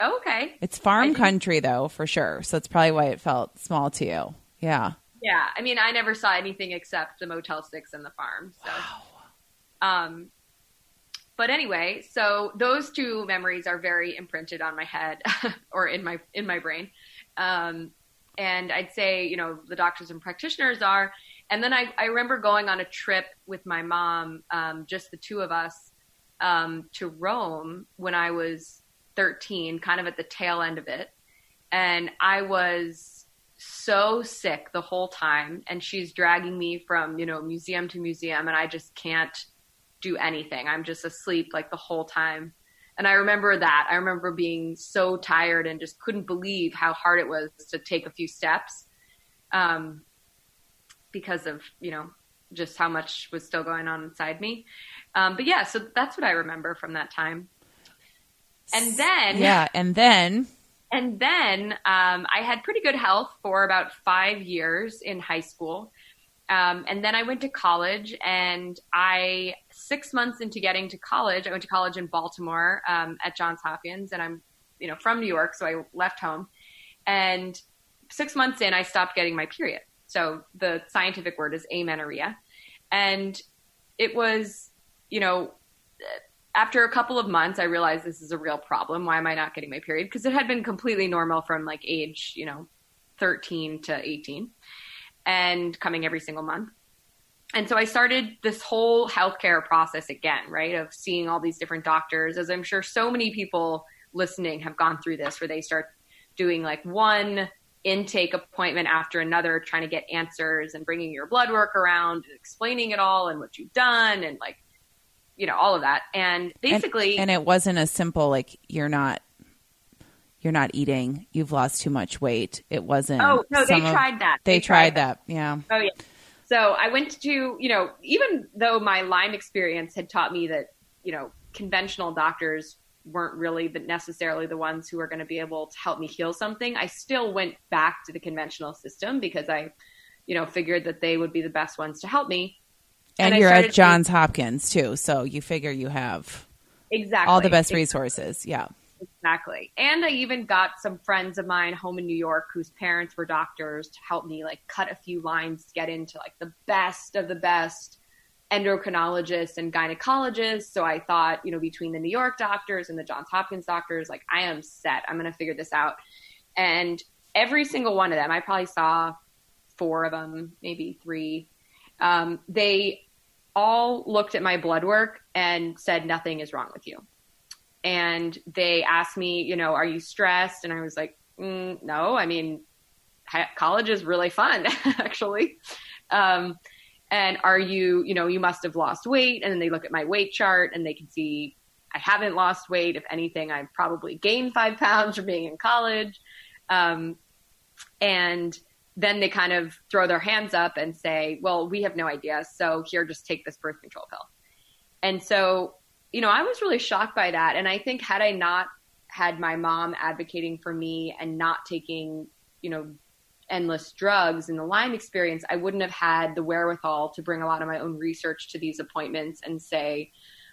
Okay. It's farm country though, for sure. So it's probably why it felt small to you. Yeah. Yeah. I mean, I never saw anything except the Motel 6 and the farm. So. Wow. Um, but anyway, so those two memories are very imprinted on my head or in my in my brain. Um, and I'd say, you know, the doctors and practitioners are. And then I, I remember going on a trip with my mom, um, just the two of us, um, to Rome when I was 13, kind of at the tail end of it. And I was so sick the whole time. And she's dragging me from, you know, museum to museum. And I just can't do anything. I'm just asleep like the whole time. And I remember that. I remember being so tired and just couldn't believe how hard it was to take a few steps um, because of, you know, just how much was still going on inside me. Um, but yeah, so that's what I remember from that time. And then, yeah, and then, and then um, I had pretty good health for about five years in high school. Um, and then I went to college, and I six months into getting to college, I went to college in Baltimore um, at Johns Hopkins, and I'm you know from New York, so I left home. And six months in, I stopped getting my period. So the scientific word is amenorrhea, and it was you know after a couple of months, I realized this is a real problem. Why am I not getting my period? Because it had been completely normal from like age, you know, 13 to 18 and coming every single month. And so I started this whole healthcare process again, right? Of seeing all these different doctors, as I'm sure so many people listening have gone through this, where they start doing like one intake appointment after another, trying to get answers and bringing your blood work around, and explaining it all and what you've done, and like you know all of that and basically and, and, it wasn't a simple like you're not you're not eating you've lost too much weight it wasn't oh no they tried that they, they tried, tried that. that yeah oh yeah so i went to you know even though my lyme experience had taught me that you know conventional doctors weren't really the, necessarily the ones who were going to be able to help me heal something i still went back to the conventional system because i you know figured that they would be the best ones to help me and, and you're at Johns Hopkins too, so you figure you have exactly all the best exactly. resources. Yeah. Exactly. And I even got some friends of mine home in New York whose parents were doctors to help me like cut a few lines to get into like the best of the best endocrinologists and gynecologists. So I thought, you know, between the New York doctors and the Johns Hopkins doctors, like I am set. I'm going to figure this out. And every single one of them, I probably saw four of them, maybe three. Um, they all looked at my blood work and said, nothing is wrong with you. And they asked me, you know, are you stressed? And I was like, mm, no, I mean, college is really fun, actually. Um, and are you, you know, you must have lost weight. And then they look at my weight chart and they can see I haven't lost weight. If anything, I've probably gained five pounds from being in college. Um, and then they kind of throw their hands up and say, well, we have no idea. So here, just take this birth control pill. And so, you know, I was really shocked by that. And I think had I not had my mom advocating for me and not taking, you know, endless drugs in the Lyme experience, I wouldn't have had the wherewithal to bring a lot of my own research to these appointments and say,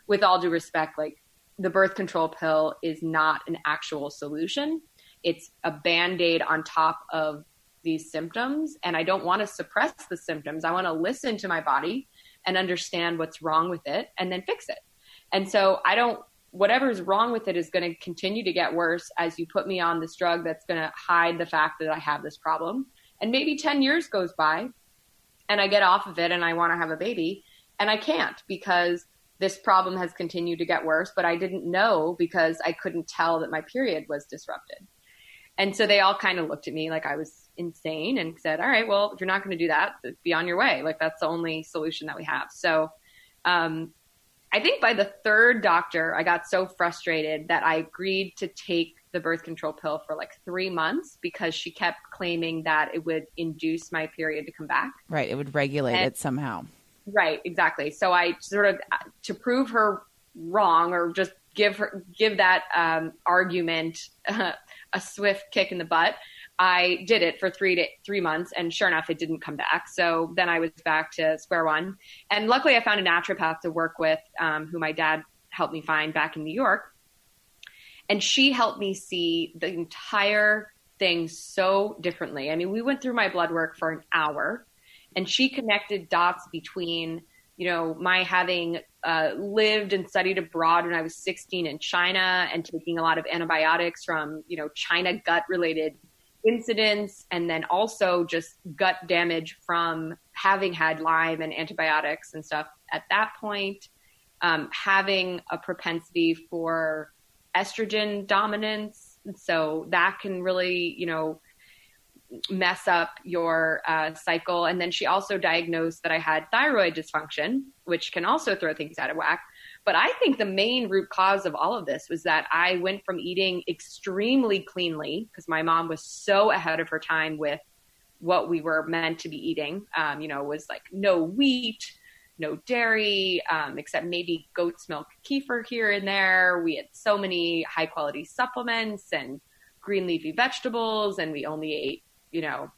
with all due respect, like the birth control pill is not an actual solution. It's a band aid on top of these symptoms. And I don't want to suppress the symptoms. I want to listen to my body and understand what's wrong with it and then fix it. And so I don't, whatever's wrong with it is going to continue to get worse as you put me on this drug that's going to hide the fact that I have this problem. And maybe 10 years goes by and I get off of it and I want to have a baby and I can't because this problem has continued to get worse, but I didn't know because I couldn't tell that my period was disrupted. And so they all kind of looked at me like I was insane and said, all right, well, if you're not going to do that, be on your way. Like that's the only solution that we have. So, um, I think by the third doctor, I got so frustrated that I agreed to take the birth control pill for like three months because she kept claiming that it would induce my period to come back. Right. It would regulate and, it somehow. Right, exactly. So I sort of to prove her wrong or just give her give that um, argument uh, a swift kick in the butt. I did it for three to three months, and sure enough, it didn't come back. So then I was back to square one. And luckily, I found a naturopath to work with, um, who my dad helped me find back in New York, and she helped me see the entire thing so differently. I mean, we went through my blood work for an hour and she connected dots between you know my having uh, lived and studied abroad when I was 16 in China and taking a lot of antibiotics from you know China gut related incidents and then also just gut damage from having had Lyme and antibiotics and stuff at that point, um, having a propensity for estrogen dominance. So that can really, you know, mess up your uh, cycle. And then she also diagnosed that I had thyroid dysfunction, which can also throw things out of whack. But I think the main root cause of all of this was that I went from eating extremely cleanly because my mom was so ahead of her time with what we were meant to be eating. Um, you know, was like no wheat, no dairy, um, except maybe goat's milk kefir here and there. We had so many high quality supplements and green leafy vegetables, and we only ate you know,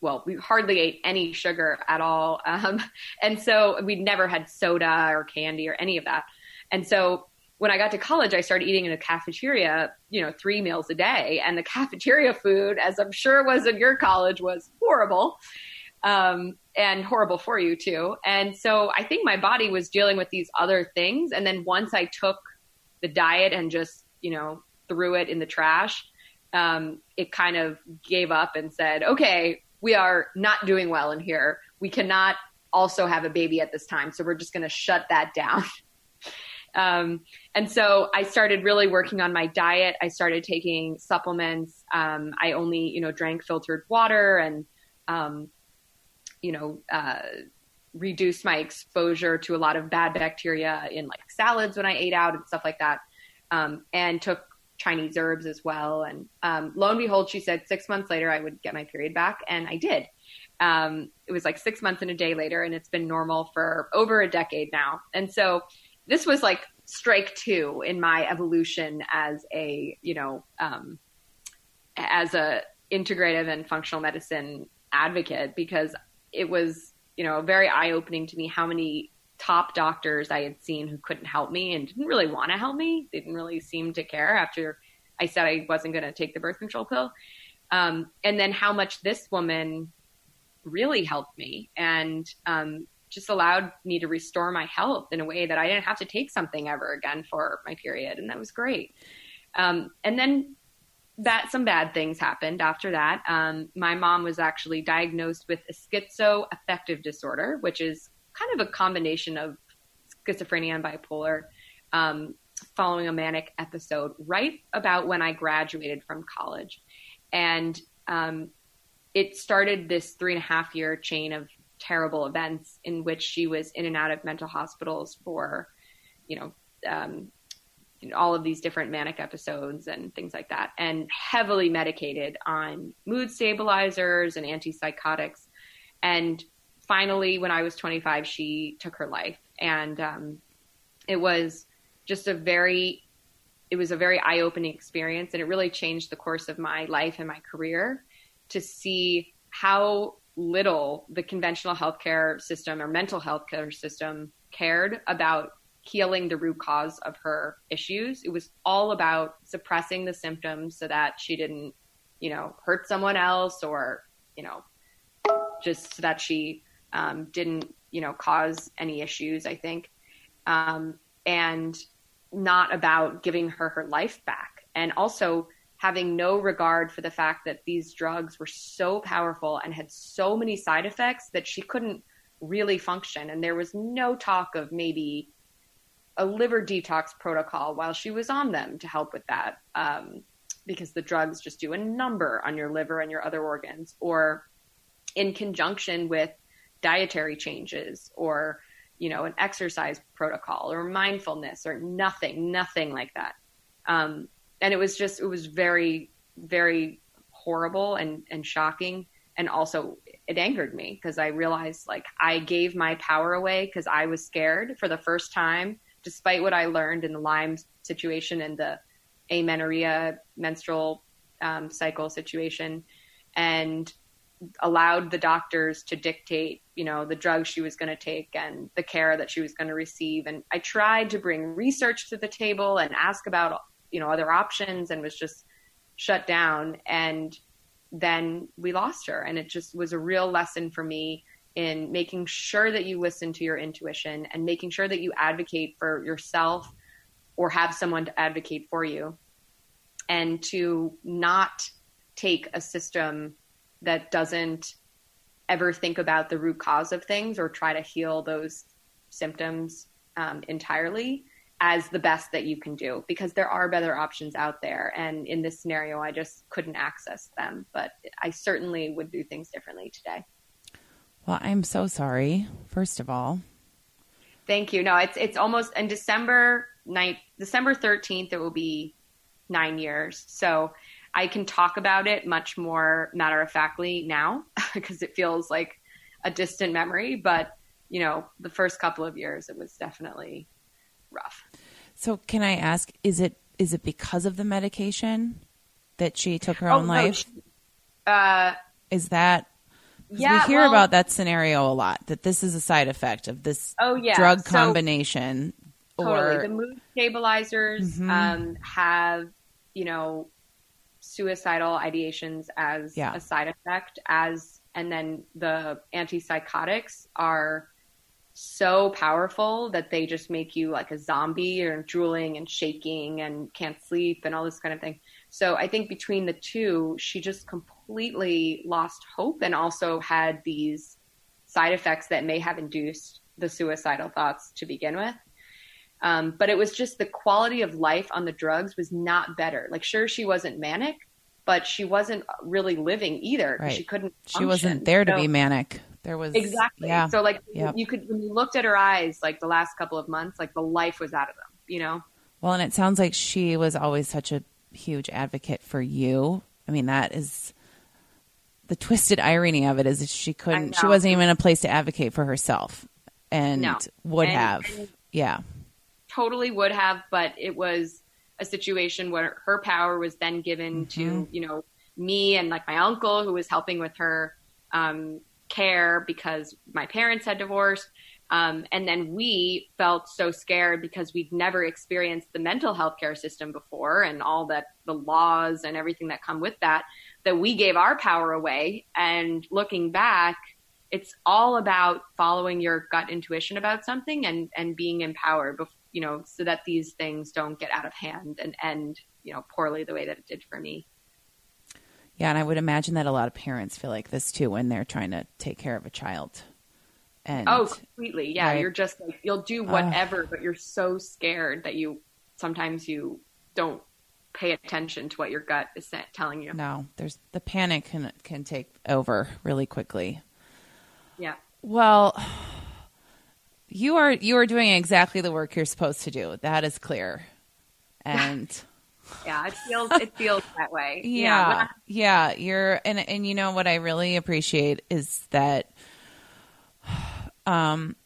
well, we hardly ate any sugar at all. Um, and so we never had soda or candy or any of that. And so when I got to college, I started eating in a cafeteria, you know, three meals a day. And the cafeteria food, as I'm sure was in your college, was horrible um, and horrible for you too. And so I think my body was dealing with these other things. And then once I took the diet and just, you know, threw it in the trash, um, it kind of gave up and said, okay, we are not doing well in here. We cannot also have a baby at this time. So we're just going to shut that down. um, and so I started really working on my diet. I started taking supplements. Um, I only, you know, drank filtered water and, um, you know, uh, reduced my exposure to a lot of bad bacteria in like salads when I ate out and stuff like that. Um, and took Chinese herbs as well. And um, lo and behold, she said six months later I would get my period back, and I did. Um, it was like six months and a day later, and it's been normal for over a decade now. And so this was like strike two in my evolution as a you know um, as a integrative and functional medicine advocate because it was you know very eye opening to me how many top doctors I had seen who couldn't help me and didn't really want to help me. They didn't really seem to care after I said I wasn't going to take the birth control pill. Um, and then how much this woman really helped me and um, just allowed me to restore my health in a way that I didn't have to take something ever again for my period. And that was great. Um, and then that some bad things happened after that. Um, my mom was actually diagnosed with a schizoaffective disorder, which is kind of a combination of schizophrenia and bipolar um, following a manic episode right about when I graduated from college. And um, it started this three and a half year chain of terrible events in which she was in and out of mental hospitals for, you know, um, you know, all of these different manic episodes and things like that, and heavily medicated on mood stabilizers and antipsychotics. And finally, when I was 25, she took her life. And um, it was just a very it was a very eye opening experience, and it really changed the course of my life and my career to see how little the conventional healthcare system or mental health care system cared about healing the root cause of her issues. It was all about suppressing the symptoms so that she didn't, you know, hurt someone else or, you know, just so that she um, didn't, you know, cause any issues, I think. Um, and not about giving her her life back. And also having no regard for the fact that these drugs were so powerful and had so many side effects that she couldn't really function. And there was no talk of maybe a liver detox protocol while she was on them to help with that. Um, because the drugs just do a number on your liver and your other organs, or in conjunction with dietary changes, or you know, an exercise protocol, or mindfulness, or nothing, nothing like that. Um, and it was just, it was very, very horrible and and shocking, and also it angered me because I realized like I gave my power away because I was scared for the first time despite what I learned in the Lyme situation and the amenorrhea menstrual um, cycle situation, and allowed the doctors to dictate, you know, the drugs she was going to take and the care that she was going to receive. And I tried to bring research to the table and ask about, you know, other options, and was just shut down. And then we lost her, and it just was a real lesson for me in making sure that you listen to your intuition and making sure that you advocate for yourself or have someone to advocate for you and to not take a system that doesn't ever think about the root cause of things or try to heal those symptoms um, entirely as the best that you can do because there are better options out there and in this scenario i just couldn't access them but i certainly would do things differently today well, I'm so sorry, first of all. Thank you. No, it's it's almost in December night December 13th it will be 9 years. So I can talk about it much more matter of factly now because it feels like a distant memory, but you know, the first couple of years it was definitely rough. So can I ask is it is it because of the medication that she took her oh, own life? No, uh, is that yeah, we hear well, about that scenario a lot. That this is a side effect of this oh, yeah. drug combination. So, or totally. the mood stabilizers mm-hmm. um, have you know suicidal ideations as yeah. a side effect. As and then the antipsychotics are so powerful that they just make you like a zombie or drooling and shaking and can't sleep and all this kind of thing. So I think between the two, she just completely lost hope and also had these side effects that may have induced the suicidal thoughts to begin with. Um, but it was just the quality of life on the drugs was not better. Like, sure, she wasn't manic, but she wasn't really living either. Right. She couldn't. Function. She wasn't there to so, be manic. There was exactly. Yeah. So like yep. you could when you looked at her eyes, like the last couple of months, like the life was out of them. You know. Well, and it sounds like she was always such a huge advocate for you. I mean, that is the twisted irony of it is she couldn't, she wasn't even in a place to advocate for herself and no. would and, have. And yeah. Totally would have, but it was a situation where her power was then given mm-hmm. to, you know, me and like my uncle who was helping with her um, care because my parents had divorced. Um, and then we felt so scared because we'd never experienced the mental health care system before and all that the laws and everything that come with that, that we gave our power away. And looking back, it's all about following your gut intuition about something and, and being empowered, you know, so that these things don't get out of hand and end, you know, poorly the way that it did for me. Yeah, and I would imagine that a lot of parents feel like this too when they're trying to take care of a child. And oh, completely. Yeah, right? you're just like you'll do whatever, uh, but you're so scared that you sometimes you don't pay attention to what your gut is telling you. No, there's the panic can can take over really quickly. Yeah. Well, you are you are doing exactly the work you're supposed to do. That is clear. And yeah, it feels it feels that way. Yeah. Yeah, yeah, you're and and you know what I really appreciate is that um,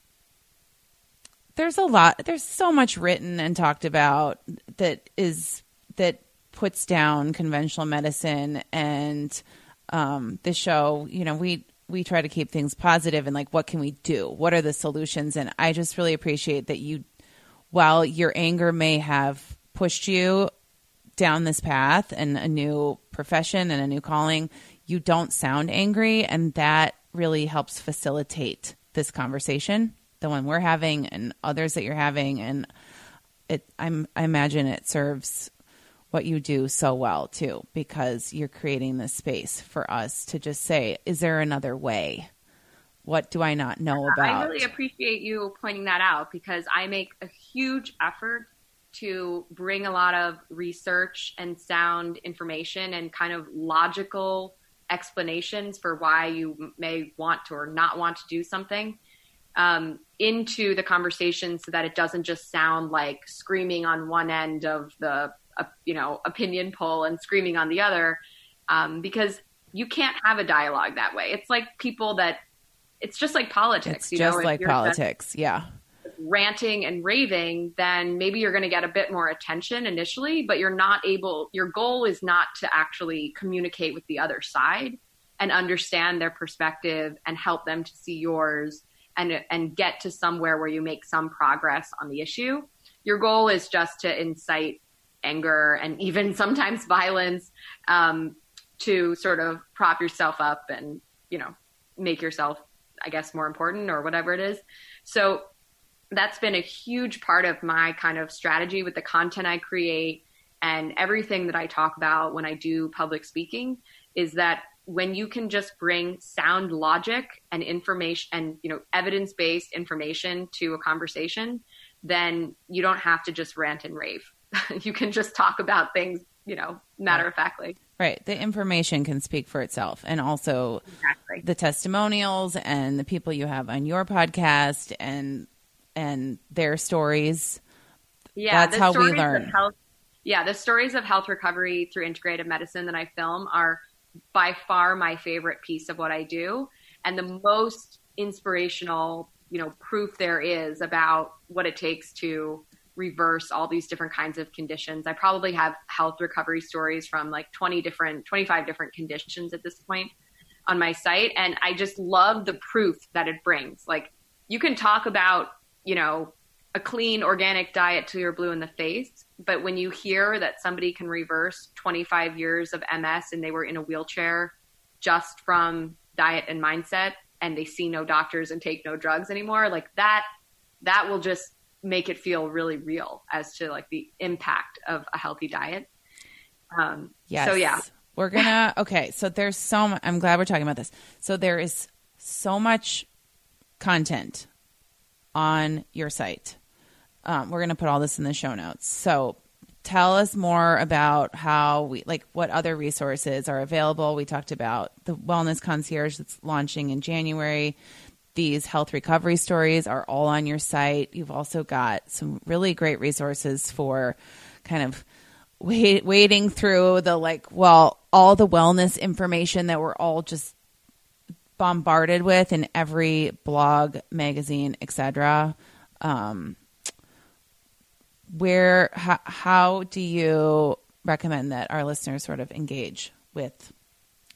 there's a lot there's so much written and talked about that is that puts down conventional medicine and um, the show you know we we try to keep things positive and like what can we do? What are the solutions? And i just really appreciate that you while your anger may have pushed you down this path and a new profession and a new calling you don't sound angry and that really helps facilitate this conversation the one we're having and others that you're having. And it I'm I imagine it serves what you do so well too because you're creating this space for us to just say is there another way? What do I not know about? I really appreciate you pointing that out because I make a huge effort to bring a lot of research and sound information and kind of logical explanations for why you may want to or not want to do something um, into the conversation so that it doesn't just sound like screaming on one end of the uh, you know opinion poll and screaming on the other um, because you can't have a dialogue that way it's like people that it's just like politics it's just know? like politics yeah ranting and raving then maybe you're going to get a bit more attention initially but you're not able your goal is not to actually communicate with the other side and understand their perspective and help them to see yours and and get to somewhere where you make some progress on the issue. Your goal is just to incite anger and even sometimes violence um, to sort of prop yourself up and you know make yourself, I guess, more important or whatever it is. So that's been a huge part of my kind of strategy with the content I create and everything that I talk about when I do public speaking is that when you can just bring sound logic and information and you know evidence-based information to a conversation then you don't have to just rant and rave you can just talk about things you know matter of factly. Right. The information can speak for itself. And also exactly. the testimonials and the people you have on your podcast and and their stories. Yeah that's how we learn. health, yeah the stories of health recovery through integrative medicine that i film are by far my favorite piece of what I do. And the most inspirational, you know, proof there is about what it takes to reverse all these different kinds of conditions. I probably have health recovery stories from like 20 different 25 different conditions at this point on my site and I just love the proof that it brings. Like you can talk about, you know, a clean organic diet till you're blue in the face. But when you hear that somebody can reverse 25 years of MS and they were in a wheelchair just from diet and mindset and they see no doctors and take no drugs anymore, like that, that will just make it feel really real as to like the impact of a healthy diet. Um, yes. So yeah, we're gonna, okay. So there's so much, I'm glad we're talking about this. So there is so much content on your site um, we're going to put all this in the show notes. So tell us more about how we like what other resources are available. We talked about the wellness concierge that's launching in January. These health recovery stories are all on your site. You've also got some really great resources for kind of wait, wading through the like, well, all the wellness information that we're all just bombarded with in every blog, magazine, etc. Um, where how, how do you recommend that our listeners sort of engage with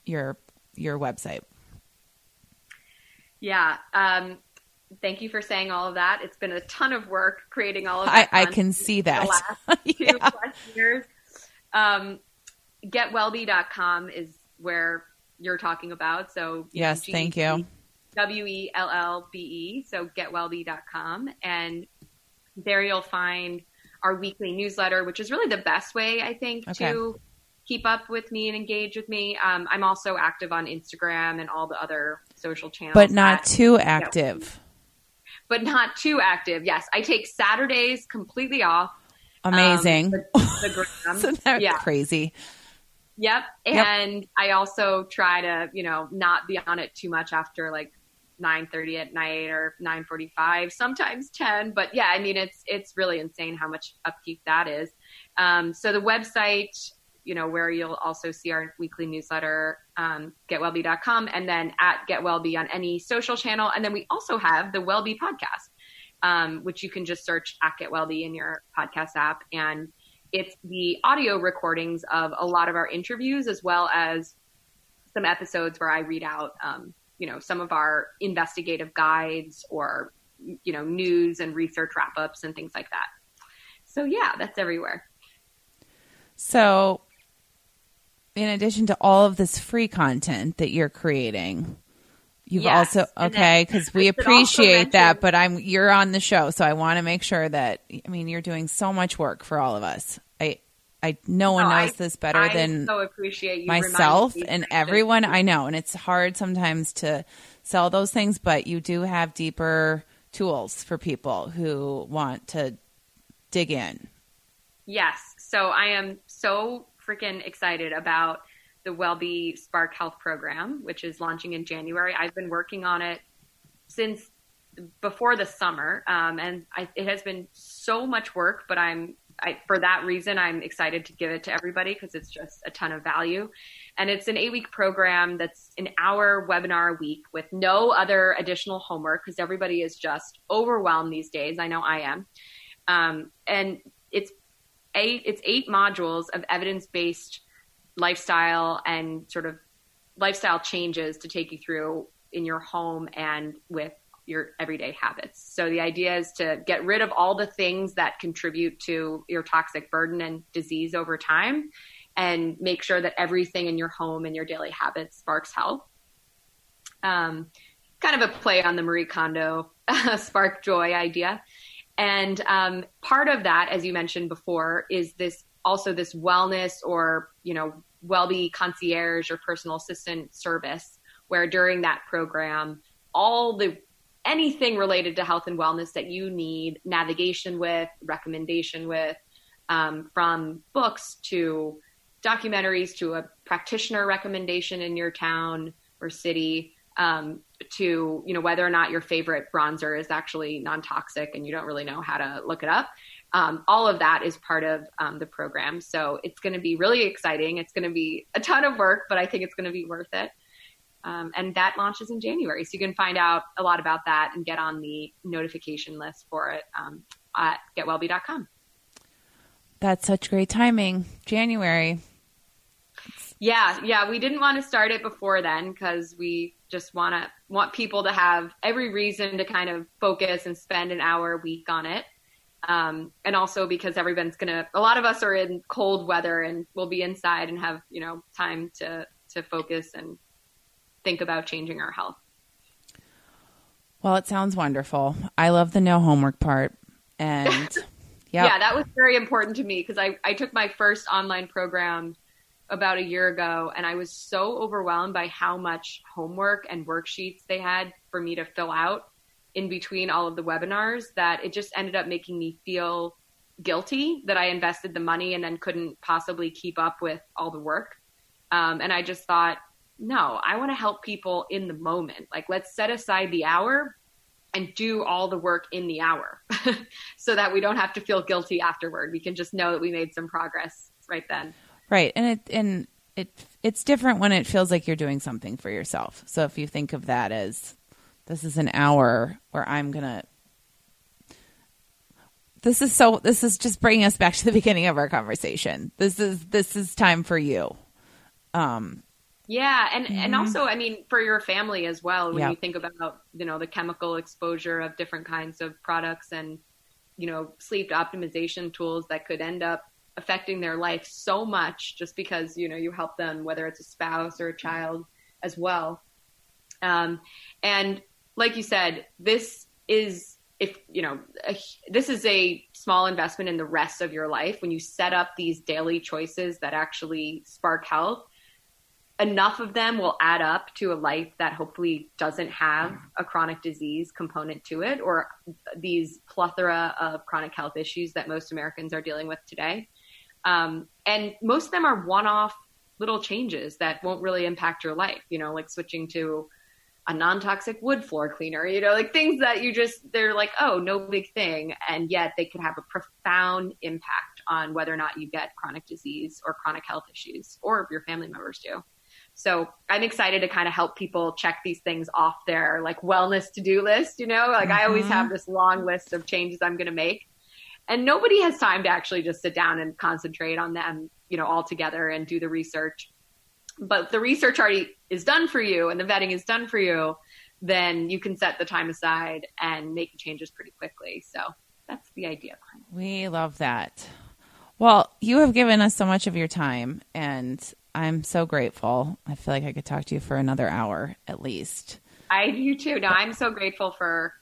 your your website? Yeah. Um, thank you for saying all of that. It's been a ton of work creating all of that. I, I can see that. yeah. plus years. Um, getwellbe.com is where you're talking about. So yes, G- thank you. W E L L B E. So getwellbe.com. And there you'll find our weekly newsletter, which is really the best way, I think, okay. to keep up with me and engage with me. Um, I'm also active on Instagram and all the other social channels. But not too active. but not too active. Yes. I take Saturdays completely off. Amazing. Um, the, the so that's yeah. crazy. Yep. And yep. I also try to, you know, not be on it too much after like 9:30 at night or 9:45, sometimes 10. But yeah, I mean it's it's really insane how much upkeep that is. Um, so the website, you know, where you'll also see our weekly newsletter, um, getwellbe.com, and then at getwellbe on any social channel, and then we also have the Wellbe podcast. um, which you can just search at getwellbe in your podcast app. And it's the audio recordings of a lot of our interviews as well as some episodes where I read out, um, you know, some of our investigative guides or, you know, news and research wrap ups and things like that. So yeah, that's everywhere. So, in addition to all of this free content that you're creating, you've Yes, also okay because we appreciate that. But I'm you're on the show, so I want to make sure that I mean you're doing so much work for all of us. I I no one No, knows I- this better I than so appreciate myself and everyone I know. And it's hard sometimes to sell those things, but you do have deeper tools for people who want to dig in. Yes. So I am so freaking excited about the WellBe Spark Health program, which is launching in January. I've been working on it since before the summer, um, and I, it has been so much work. But I'm I, for that reason, I'm excited to give it to everybody because it's just a ton of value. And it's an eight week program that's an hour webinar a week with no other additional homework because everybody is just overwhelmed these days. I know I am. Um, and it's eight it's eight modules of evidence-based lifestyle and sort of lifestyle changes to take you through in your home and with your everyday habits. So the idea is to get rid of all the things that contribute to your toxic burden and disease over time and make sure that everything in your home and your daily habits sparks health. Um, kind of a play on the Marie Kondo spark joy idea. And um, part of that, as you mentioned before, is this also this wellness or you know WellBe concierge or personal assistant service, where during that program, all the anything related to health and wellness that you need navigation with, recommendation with, um, from books to documentaries to a practitioner recommendation in your town or city um, to you know whether or not your favorite bronzer is actually non-toxic and you don't really know how to look it up. Um, all of that is part of um, the program. So it's going to be really exciting. It's going to be a ton of work but i think it's going to be worth it. Um, and that launches in january. So you can find out a lot about that and get on the notification list for it um, at getwellbe.com That's such great timing. January. Yeah, yeah, we didn't want to start it before then because we just want to want people to have every reason to kind of focus and spend an hour a week on it. Um, and also because everyone's gonna, a lot of us are in cold weather and we'll be inside and have you know time to to focus and think about changing our health. Well, it sounds wonderful. I love the no homework part. And yep. Yeah, that was very important to me because I, I took my first online program about a year ago and I was so overwhelmed by how much homework and worksheets they had for me to fill out in between all of the webinars that it just ended up making me feel guilty that I invested the money and then couldn't possibly keep up with all the work. Um, and I just thought, no, I want to help people in the moment. Like, let's set aside the hour and do all the work in the hour so that we don't have to feel guilty afterward. We can just know that we made some progress right then. Right. And it and it it's different when it feels like you're doing something for yourself. So if you think of that as this is an hour where I'm going to This is so this is just bringing us back to the beginning of our conversation. This is this is time for you. Um Yeah, and and also, I mean, for your family as well. When Yeah. you think about you know the chemical exposure of different kinds of products and you know sleep optimization tools that could end up affecting their life so much just because you know you help them, whether it's a spouse or a child as well. Um, and like you said, this is if you know a, this is a small investment in the rest of your life when you set up these daily choices that actually spark health enough of them will add up to a life that hopefully doesn't have a chronic disease component to it or these plethora of chronic health issues that most Americans are dealing with today. Um, and most of them are one off little changes that won't really impact your life, you know, like switching to a non toxic wood floor cleaner, you know, like things that you just, they're like, oh, no big thing. And yet they could have a profound impact on whether or not you get chronic disease or chronic health issues or your family members do. So I'm excited to kind of help people check these things off their like wellness to do list. You know, like mm-hmm. I always mm-hmm. have this long list of changes I'm going to make, and nobody has time to actually just sit down and concentrate on them, you know, all together and do the research. But the research already is done for you, and the vetting is done for you. Then you can set the time aside and make changes pretty quickly. So that's the idea behind it. We love that. Well, you have given us so much of your time, and I'm so grateful. I feel like I could talk to you for another hour at least. I do too. No, I'm so grateful for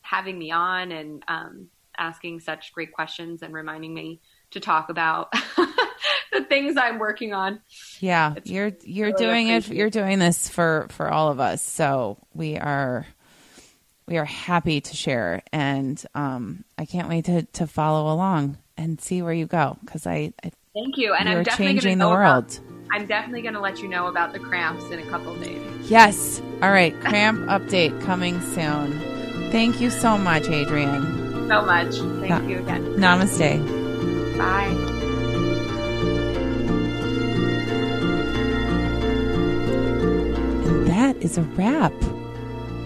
having me on and um, asking such great questions and reminding me to talk about the things I'm working on. Yeah, it's you're you're really doing it. You're doing this for for all of us. So we are we are happy to share, and um, I can't wait to to follow along and see where you go because I, I, thank you, and I'm definitely changing the world. About, I'm definitely going to let you know about the cramps in a couple days. Yes. All right, cramp update coming soon. Thank you so much, Adrienne. So much. Thank Na- you again. Namaste. Bye. And that is a wrap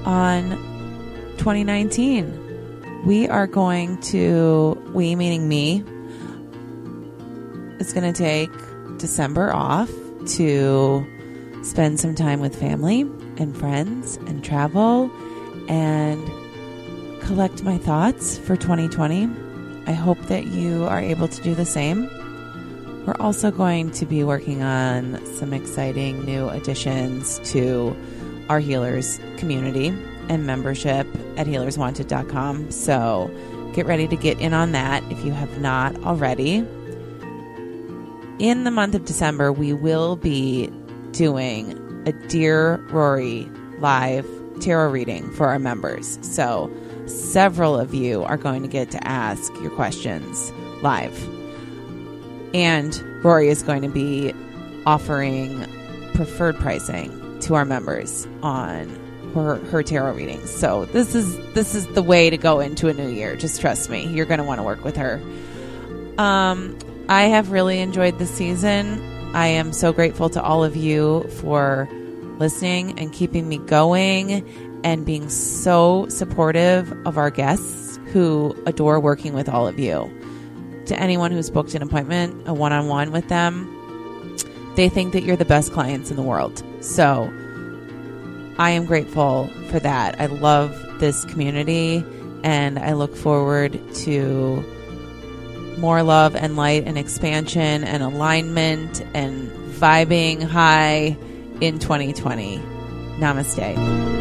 on 2019 we are going to, we meaning me, is going to take December off to spend some time with family and friends and travel and collect my thoughts for 2020. I hope that you are able to do the same. We're also going to be working on some exciting new additions to our healers community and membership at healerswanted.com. So get ready to get in on that if you have not already. In the month of December, we will be doing a Dear Rory live tarot reading for our members. So several of you are going to get to ask your questions live. And Rory is going to be offering preferred pricing to our members on her, her tarot readings. So this is this is the way to go into a new year. Just trust me, you're going to want to work with her. Um, I have really enjoyed the season. I am so grateful to all of you for listening and keeping me going and being so supportive of our guests who adore working with all of you. To anyone who's booked an appointment, a one on one with them, they think that you're the best clients in the world. So I am grateful for that. I love this community and I look forward to more love and light and expansion and alignment and vibing high in 2020. Namaste.